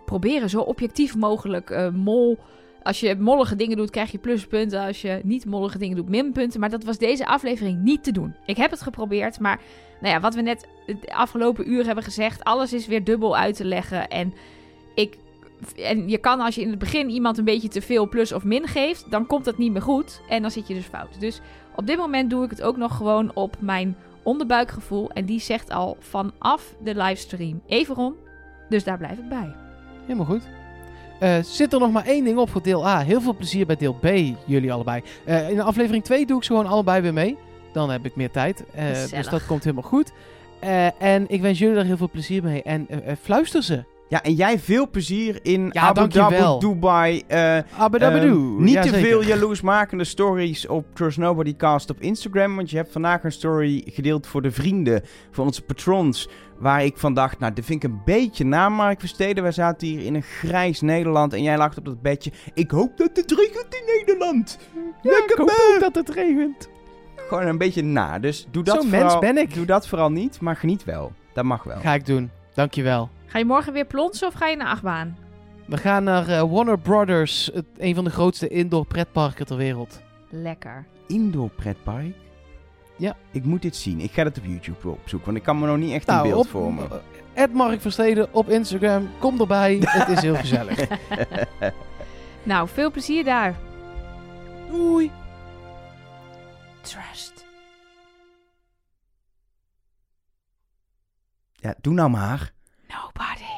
proberen zo objectief mogelijk mol... Als je mollige dingen doet, krijg je pluspunten. Als je niet mollige dingen doet, minpunten. Maar dat was deze aflevering niet te doen. Ik heb het geprobeerd, maar nou ja, wat we net de afgelopen uur hebben gezegd... alles is weer dubbel uit te leggen. En, ik, en je kan als je in het begin iemand een beetje te veel plus of min geeft... dan komt dat niet meer goed en dan zit je dus fout. Dus op dit moment doe ik het ook nog gewoon op mijn onderbuikgevoel. En die zegt al vanaf de livestream Everon. Dus daar blijf ik bij. Helemaal goed. Eh, zit er nog maar één ding op voor deel A. Heel veel plezier bij deel B, jullie allebei. Eh, in aflevering 2 doe ik ze gewoon allebei weer mee. Dan heb ik meer tijd. Eh, dus dat komt helemaal goed. En ik wens jullie er heel veel plezier mee. En fluister ze. Ja, en jij veel plezier in Ja, Abu Dhabi. Dubai. eh, Abadabadoe. Ehm, niet Ja, te zeker. veel jaloersmakende stories op Trust Nobody Cast op Instagram. Want je hebt vandaag een story gedeeld voor de vrienden, voor onze patrons. Waar ik van dacht, nou, dit vind ik een beetje na Mark Versteden. Wij zaten hier in een grijs Nederland en jij lag op dat bedje. Ik hoop dat het regent in Nederland. Ja, Lekker ik hoop dat het regent. Gewoon een beetje na. Dus doe dat Zo'n vooral, mens ben ik. Doe dat vooral niet, maar geniet wel. Dat mag wel. Ga ik doen. Dankjewel. Ga je morgen weer plonsen of ga je naar achtbaan? We gaan naar eh, Warner Brothers. Het, een van de grootste indoor pretparken ter wereld. Lekker. Indoor pretpark? Ja. Ik moet dit zien. Ik ga het op YouTube opzoeken, want ik kan me nog niet echt Nou, een beeld op, vormen. Ed Mark Versteden op Instagram. Kom erbij. het is heel gezellig. Nou, veel plezier daar. Doei. Trust. Ja, doe nou maar. nobody.